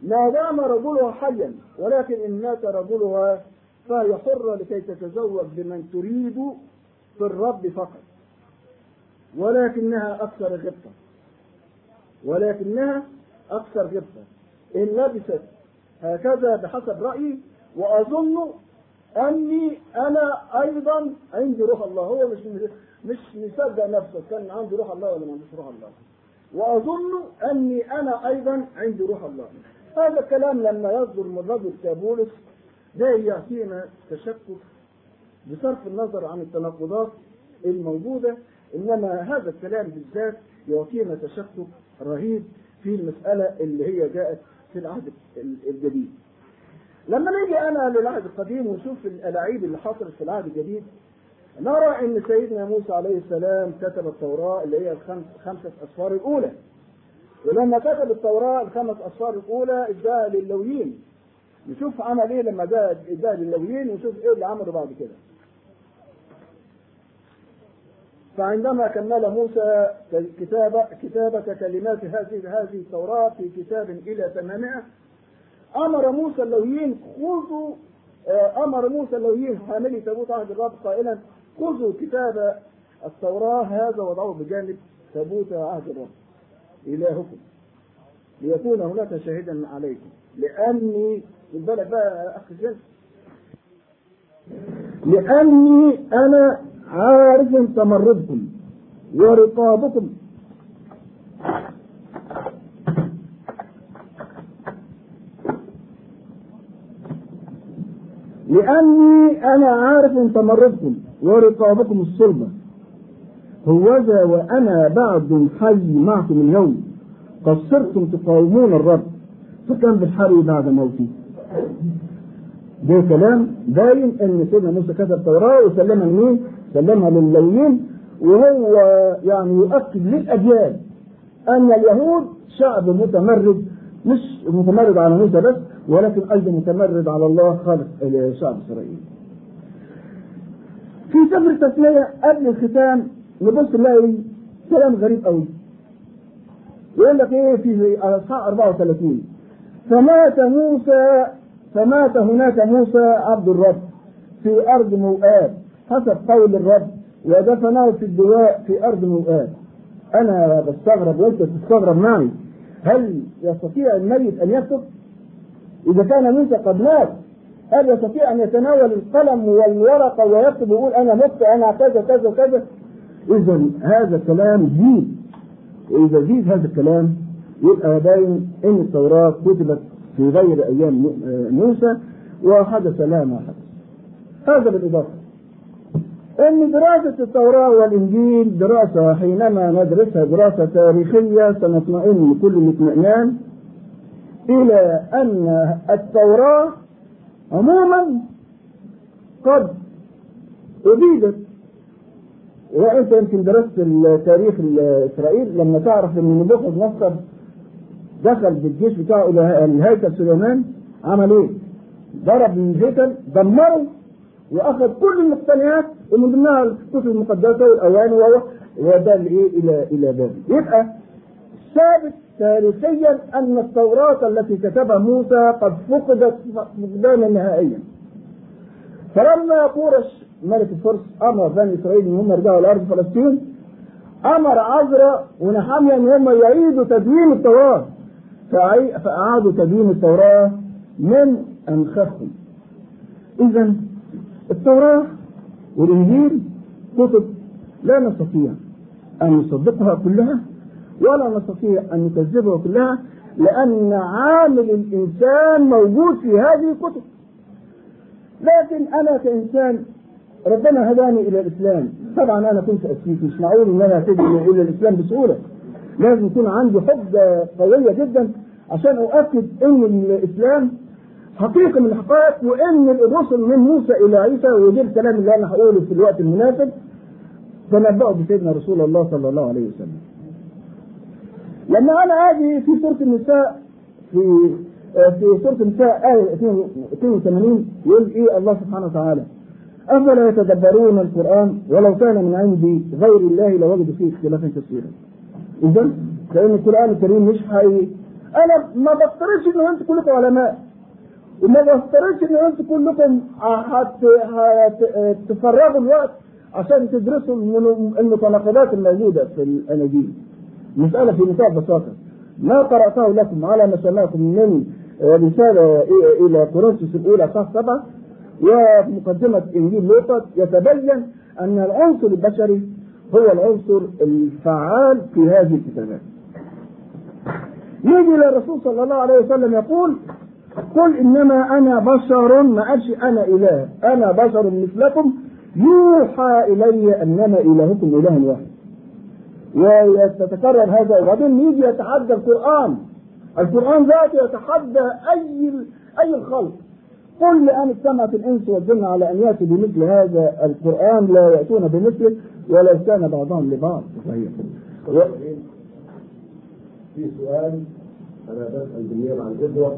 ما دام رجلها حيا ولكن إن مات رجلها فهي حرة لكي تتزوج بمن تريد في الرب فقط. ولكنها أكثر غبطة. ولكنها أكثر غبطة إن لبست هكذا بحسب رأيي وأظن أني أنا أيضا عندي روح الله. هو مش مش مصدق نفسه. كان عندي روح الله ولا ما عنديش روح الله؟ وأظن أني أنا أيضا عندي روح الله. هذا الكلام لما يصدر من رجل كابولس ده يعطينا تشكك بصرف النظر عن التناقضات الموجودة. إنما هذا الكلام بالذات يعطينا تشتت رهيب في المسألة اللي هي جاءت في العهد الجديد. لما نيجي أنا للعهد القديم ونشوف الألاعيب اللي حصلت في العهد الجديد نرى إن سيدنا موسى عليه السلام كتب التوراة اللي هي الخمس خمسة أسفار الأولى. ولما كتب التوراة الخمس أسفار الأولى اداها للويين نشوف عمل إيه لما جاء اداها للويين ونشوف إيه اللي عمله بعد كده. فعندما كمل موسى كتابة كتابة كلمات هذه هذه التوراة في كتاب إلى 800 أمر موسى اللويين خذوا أمر موسى اللويين حاملي تابوت عهد الرب قائلا خذوا كتاب التوراة هذا وضعوه بجانب تابوت عهد الرب. إلهكم. ليكون هناك شاهدا عليكم. لأني خد بالك بقى جل لأني أنا عارف تمردكم ورقابكم. لأني أنا عارف تمردكم ورقابكم الصلبة. هوذا وأنا بعد حي معكم اليوم قد صرتم تقاومون الرب. فكان بالحري بعد موتي. ده كلام باين أن سيدنا موسى كتب التوراة وسلمها لمين؟ سلمها لللاويين وهو يعني يؤكد للأجيال أن اليهود شعب متمرد. مش متمرد على موسى بس ولكن أيضا متمرد على الله خالق شعب إسرائيل. في سفر التسميه قبل الختام نبص نلاقي كلام غريب قوي. يقول لك إيه في أصحاح 34 فمات موسى فمات هناك موسى عبد الرب في أرض موآب حسب قول الرب ودفنه في الدواء في أرض موآب أنا بستغرب وأنت تستغرب معي هل يستطيع الميت أن يكتب؟ إذا كان موسى قد مات هل يستطيع أن يتناول القلم والورقه ويكتب ويقول أنا مت أنا كذا كذا كذا؟ إذا هذا الكلام زيد وإذا زيد هذا الكلام يبقى باين إن التوراة كتبت في غير أيام موسى وحدث لها ما حدث. هذا بالإضافة. إن دراسة التوراة والإنجيل دراسة حينما ندرسها دراسة تاريخية سنطمئن كل الاطمئنان إلى أن التوراة عموما قد أبيدت وانت يمكن درست التاريخ اسرائيل لما تعرف إن نبوخذ نصر دخل بالجيش بتاعه إلى الهيكل سليمان عمل إيه؟ ضرب الهيكل دمره وأخذ كل المقتنيات ومن ضمنها الكتب المقدسة والأواني ووداه لايه؟ إلى إلى بابل. يبقى ثابت تاريخيا أن التوراة التي كتبها موسى قد فقدت فقدانا نهائيا. فلما كورش ملك الفرس أمر بني إسرائيل إن هم يرجعوا لارض فلسطين أمر عزرا ونحميا أن هم يعيدوا تدوين التوراة فأعادوا تدوين التوراة من انخافهم اذا التوراة والإنجيل كتب لا نستطيع أن نصدقها كلها ولا نستطيع أن نكذبها كلها لأن عامل الإنسان موجود في هذه الكتب. لكن أنا كإنسان ربنا هداني إلى الإسلام. طبعا أنا كنت اسيس مش معقول ان أنا اهتدي إلى الإسلام بسهولة. لازم يكون عندي حجة قوية جدا عشان أؤكد إن الإسلام حقيقة من الحقائق وإن الرسل من موسى إلى عيسى ودي الكلام اللي أنا هقوله في الوقت المناسب. تنبأوا بسيدنا رسول الله صلى الله عليه وسلم. لما أنا آجي في سورة النساء في في سورة النساء آية 82 يقول إيه الله سبحانه وتعالى أفلا يتدبرون القرآن ولو كان من عندي غير الله لوجدوا فيه اختلافا كثيرا. اذا لأن القرآن الكريم مش حقيقي أنا ما بفترضش ان أنتم كلكم علماء وما بفترضش ان أنتم كلكم هتفرغوا الوقت عشان تدرسوا المتناقضات الموجودة في الأناجيل. مسألة في منتهى البساطه. ما قرأته لكم على ما سمعتم من رسالة إلى كورنثوس الأولى صح سبعة ومقدمه إنجيل لوقا يتبين أن العنصر البشري هو العنصر الفعال في هذه الكتابات. يجي للرسول صلى الله عليه وسلم يقول قل إنما أنا بشر ما قالش أنا إله أنا بشر مثلكم يوحى إلي انما إلهكم اله واحد ويتكرر هذا وبعدين يجي يتحدى القرآن. القرآن ذاته يتحدى أي أي الخلق. قل لأن اجتمعت الإنس والجن على أن يأتوا بمثل هذا القرآن لا يأتون بمثله ولو كان بعضهم لبعض. صحيح. في سؤال أنا بسال بالنيابه عن ادوار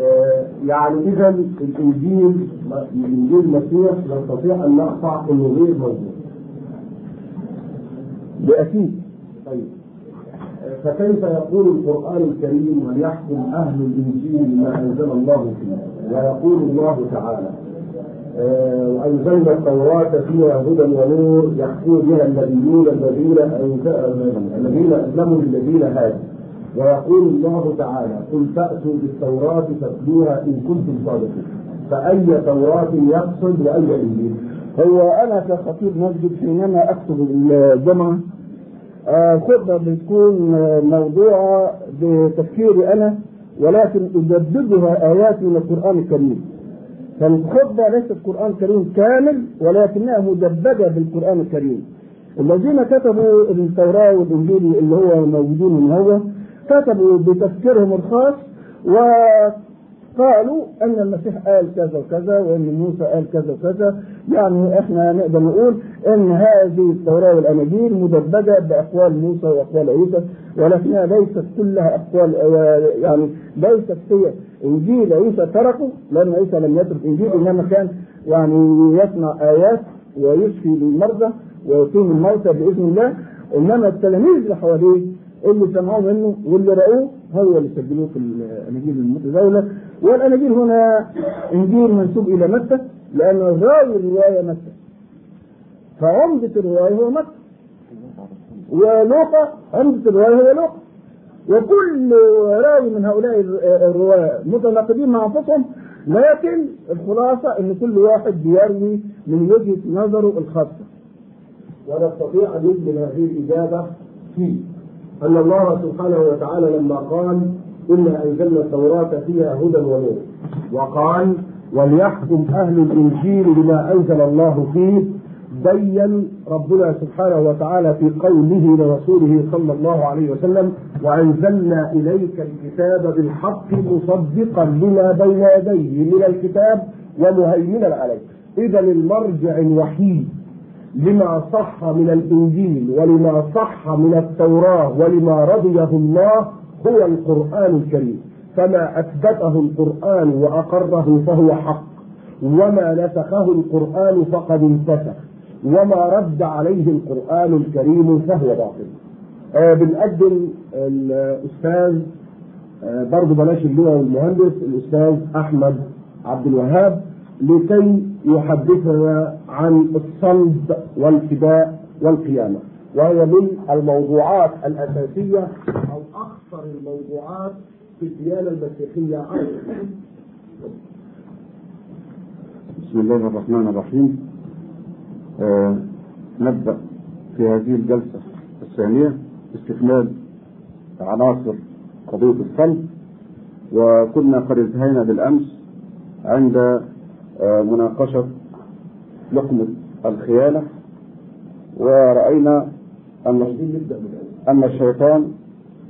آه يعني اذا الإنجيل الإنجيل المسيح نستطيع أن نقطع انه غير موجود. بأكيد. طيب. فكيف يقول القرآن الكريم وليحكم أهل الإنجيل بما أنزل الله فيه؟ ويقول الله تعالى آه، وأنزلنا التوراة فيها هدى ونور يحكم بها النبيون الذين الذين أسلموا للذين هادوا. ويقول الله تعالى قل فأتوا بالتوراة فاتلوها إن كنتم صادقين. فأي توراة يقصد وأي إنجيل؟ هو أنا كخطيب مسجد حينما أكتب الجمعة آه، خطبة بتكون موضوعة بتفكيري أنا ولكن أجددها آيات من القرآن الكريم. فالخطبة ليست قرآن كريم كامل ولكنها مدبجة بالقرآن الكريم. الذين كتبوا التوراة والإنجيل اللي هو موجودين من هو كتبوا بتفكيرهم الخاص وقالوا أن المسيح قال كذا وكذا وأن موسى قال كذا وكذا. يعني إحنا نقدر نقول أن هذه التوراة والأناجيل مدبجة بأقوال موسى وأقوال عيسى ولكنها ليست كلها أقوال يعني ليست هي. إنجيل عيسى تركه لأن عيسى لم يترك إنجيل إنما كان يعني يصنع آيات ويشفي المرضى ويقيم الموتى بإذن الله. إنما التلاميذ اللي حواليه اللي سمعوا منه واللي رأوه هو اللي سجلوه في الأناجيل المتداولة والأناجيل هنا إنجيل منسوب إلى مكة لأن راوي الرواية مكة. فعمدة الرواية هو مكة. ولوقا عمدة الرواية هو لوقا. وكل راوي من هؤلاء الرواة متناقضين مع أنفسهم لكن الخلاصة إن كل واحد بيروي من وجهة نظره الخاصة. ونستطيع ان نجمل هذه الإجابة في أن الله سبحانه وتعالى لما قال إنا أنزلنا التوراة فيها هدى ونور. وقال وليحكم أهل الإنجيل بما أنزل الله فيه. بين ربنا سبحانه وتعالى في قوله لرسوله صلى الله عليه وسلم وأنزلنا إليك الكتاب بالحق مصدقا لما بين يديه من الكتاب ومهيمنا عليه. اذا المرجع الوحيد لما صح من الإنجيل ولما صح من التوراة ولما رضيه الله هو القرآن الكريم. فما أثبته القرآن وأقره فهو حق. وما نسخه القرآن فقد انتسخ وما رد عليه القرآن الكريم فهو باطل. آه بنقدم الأستاذ آه برضه بلاش اللواء والمهندس الأستاذ أحمد عبد الوهاب. لكي يحدثنا عن الصلب والفداء والقيامة. وهي من الموضوعات الأساسية أو أخطر الموضوعات في الديانة المسيحية أيضا بسم الله الرحمن الرحيم. آه نبدأ في هذه الجلسة الثانية استكمال عناصر قضية الصلب. وكنا قد انتهينا بالأمس عند مناقشة لقمة الخيانة ورأينا أن أن الشيطان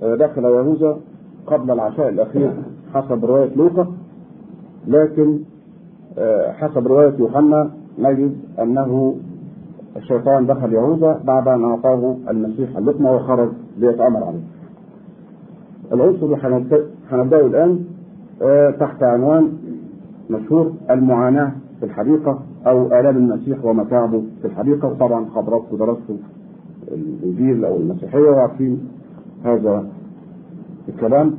آه دخل يهوذا قبل العشاء الأخير حسب رواية لوقا لكن آه حسب رواية يوحنا نجد أنه الشيطان دخل يهوذا بعد أن أعطاه المسيح اللقمة وخرج ليتأمر عليه. العنصر اللي هنبدأه الآن تحت عنوان مشهور المعاناة في الحديقة أو آلام المسيح ومتاعبه في الحديقة. وطبعا حضراتكم درستوا الإنجيل أو المسيحية وعارفين هذا الكلام.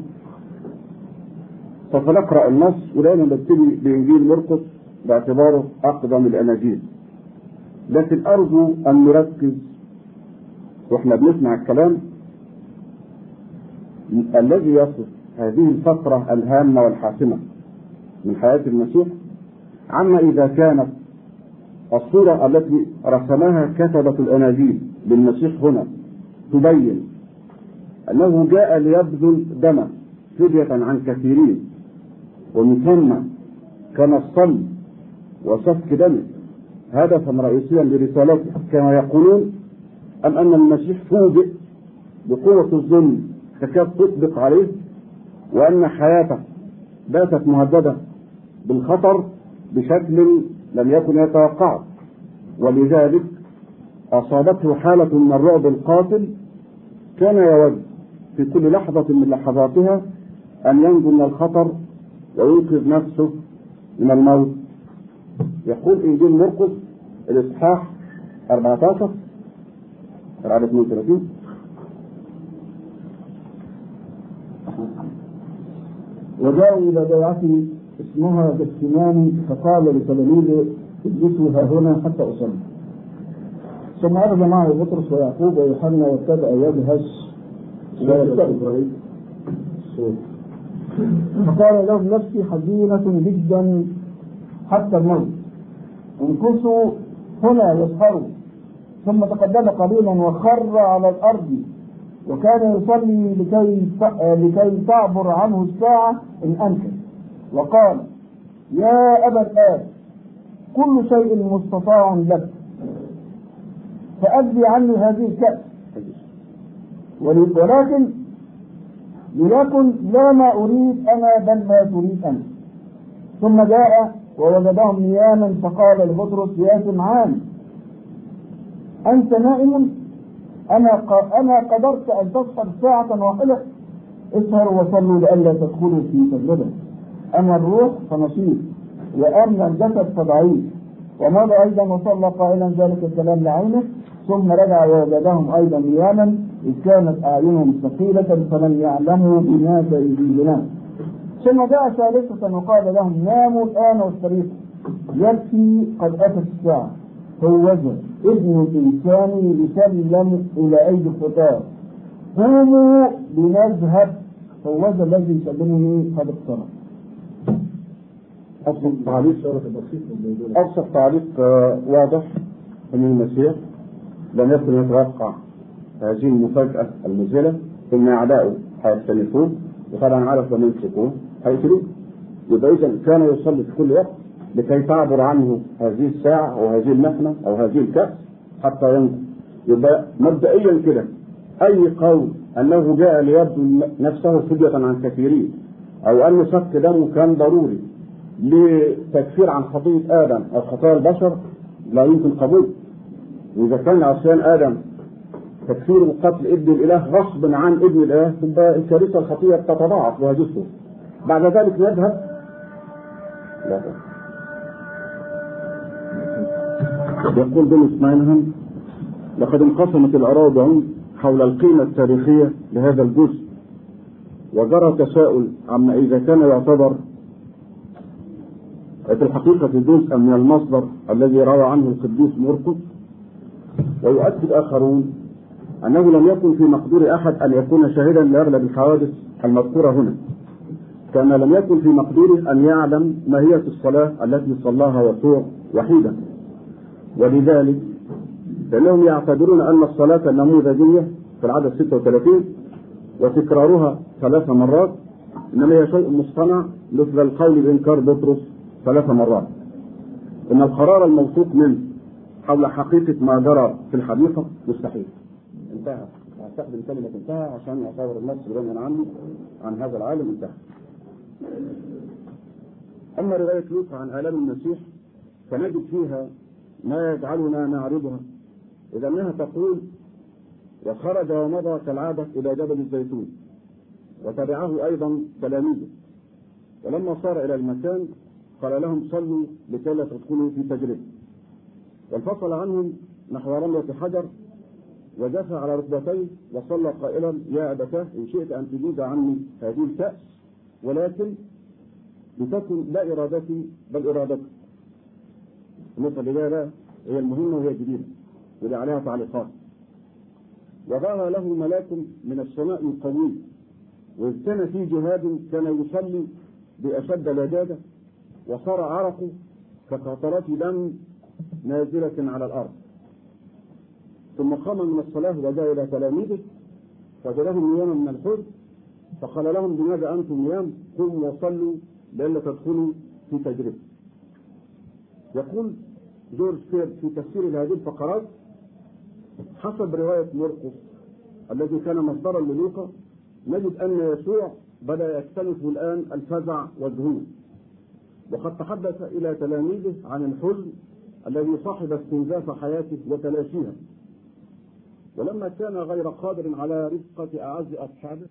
سوف نقرأ النص ولأنه نبتدي بإنجيل مرقس باعتباره أقدم الأناجيل. لكن أرجو أن نركز وإحنا بنسمع الكلام الذي يصف هذه الفترة الهامة والحاسمة. من حياة المسيح. عما إذا كانت الصورة التي رسمها كتبة الأناجيل للمسيح هنا تبين أنه جاء ليبذل دما فدية عن كثيرين ومن ثم كان الصلب وسفك دمه هدفا رئيسيا لرسالته. كما يقولون أم أن المسيح فوجئ بقوة الظلم تكاد تطبق عليه وأن حياته باتت مهددة. بالخطر بشكل لم يكن يتوقعه. ولذلك أصابته حالة من الرعب القاتل كان يود في كل لحظة من لحظاتها أن ينجو من الخطر وينقذ نفسه من الموت. يقول إنجيل مرقس الإصحاح 14 العدد 32 وجاءوا إلى بيعة اسمها جثماني فقال لتلاميذه اجلسوا ها هنا حتى أصلي. ثم أخذ معه بطرس ويعقوب ويوحنا وابتدأ يجهز فقال لهم نفسي حزينة جدا حتى الموت. انكسوا هنا يسهروا ثم تقدم قليلا وخر على الأرض. وكان يصلي لكي لكي تعبر عنه الساعة إن أمكن. وقال يا أبا الآب كل شيء مستطاع لك فأدي عني هذه الكأس. ولكن ليكن لا ما أريد أنا بل ما تريد أنت. ثم جاء ووجدهم نياما فقال لبطرس يا سمعان أنت نائم؟ أنا. أنا قدرت أن تسهر ساعة واحدة. اسهروا وصلوا لئلا تدخلوا في تجربة أما الروح فنشيط وأما الجسد فضعيف. ومضى أيضا وصلى قائلا ذلك الكلام لعينه ثم رجع ووجدهم أيضا نياما إذ كانت أعينهم ثقيلة فلم يعلموا بما سيجيبنا ثم جاء ثالثة وقال لهم ناموا الآن واستريحوا يكفي قد أتت الساعة. هوذا ابن الإنسان يسلم إلى أيدي الخطاة قوموا لنذهب. هوذا الذي يسلمه قد اقترب. أبسط تعليق أبسط تعليق آه، واضح من المسيح لم يكن يتوقع هذه المفاجأة المذهلة. إن أعداؤه هيختلفون وطبعا عرف لما يمسكوه هيقتلوه يبقى إذا كان يصلي في كل وقت لكي تعبر عنه هذه الساعة أو هذه المحنة أو هذه الكأس حتى ينجو يبقى مبدئيا كده أي قول أنه جاء ليبدو نفسه فدية عن كثيرين أو أن سفك دمه كان ضروري لتكفير عن خطية آدم أو خطايا البشر لا يمكن قبول. وإذا كان عصيان آدم تكفير وقتل ابن الإله غصبا عن ابن الإله تبقى الكارثة الخطية تتضاعف وهجسه بعد ذلك نذهب لا. يقول بن اسماعيلهم لقد انقسمت الأراضي حول القيمة التاريخية لهذا الجزء وجرى تساؤل عما إذا كان يعتبر في الحقيقة جزءا من المصدر الذي روى عنه القديس مرقس ويؤكد آخرون أنه لم يكن في مقدور أحد أن يكون شاهدا لأغلب الحوادث المذكورة هنا كما لم يكن في مقدوره أن يعلم ماهية الصلاة التي صلاها يسوع وحيدا ولذلك فإنهم يعتبرون أن الصلاة النموذجية في العدد 36 وتكرارها ثلاث مرات إنما هي شيء مصطنع مثل القول بإنكار بطرس ثلاث مرات. إن القرار الموثوق منه حول حقيقة ما جرى في الحديقة مستحيل. انتهى. أستخدم كلمة انتهى عشان أصور النص غنيا عني عن هذا العالم. انتهى. أما رواية لوقا عن آلام المسيح فنجد فيها ما يجعلنا نعرضها. إذا أنها تقول وخرج ومضى كالعادة إلى جبل الزيتون. وتبعه أيضا تلاميذه. ولما صار إلى المكان قال لهم صلوا لكي لا تدخلوا في تجربة. وانفصل عنهم نحو رملة حجر وجثى على ركبتيه وصلى قائلا يا أبتاه إن شئت أن تجيز عني هذه الكأس ولكن لتكن لا إرادتي بل إرادتك. النقطة اللي هي المهمة وهي الجديدة واللي عليها تعليقات. وظهر له ملاك من السماء القوي وإذ كان في جهاد كان يصلي بأشد لجاجة. وصار عرقه كقطرات دم نازلة على الأرض. ثم قام من الصلاة وجاء إلى تلاميذه فجلهم نياما من الحزن فقال لهم بماذا أنتم نيام؟ قوموا وصلوا لئلا تدخلوا في تجربة. يقول جورج كير في تفسير هذه الفقرات حسب رواية مرقس الذي كان مصدرا للوقا نجد أن يسوع بدأ يكتنف الآن الفزع والذهول. وقد تحدث إلى تلاميذه عن الحزن الذي صاحب استنزاف حياته وتلاشيها. ولما كان غير قادر على رفقة أعز أصحابه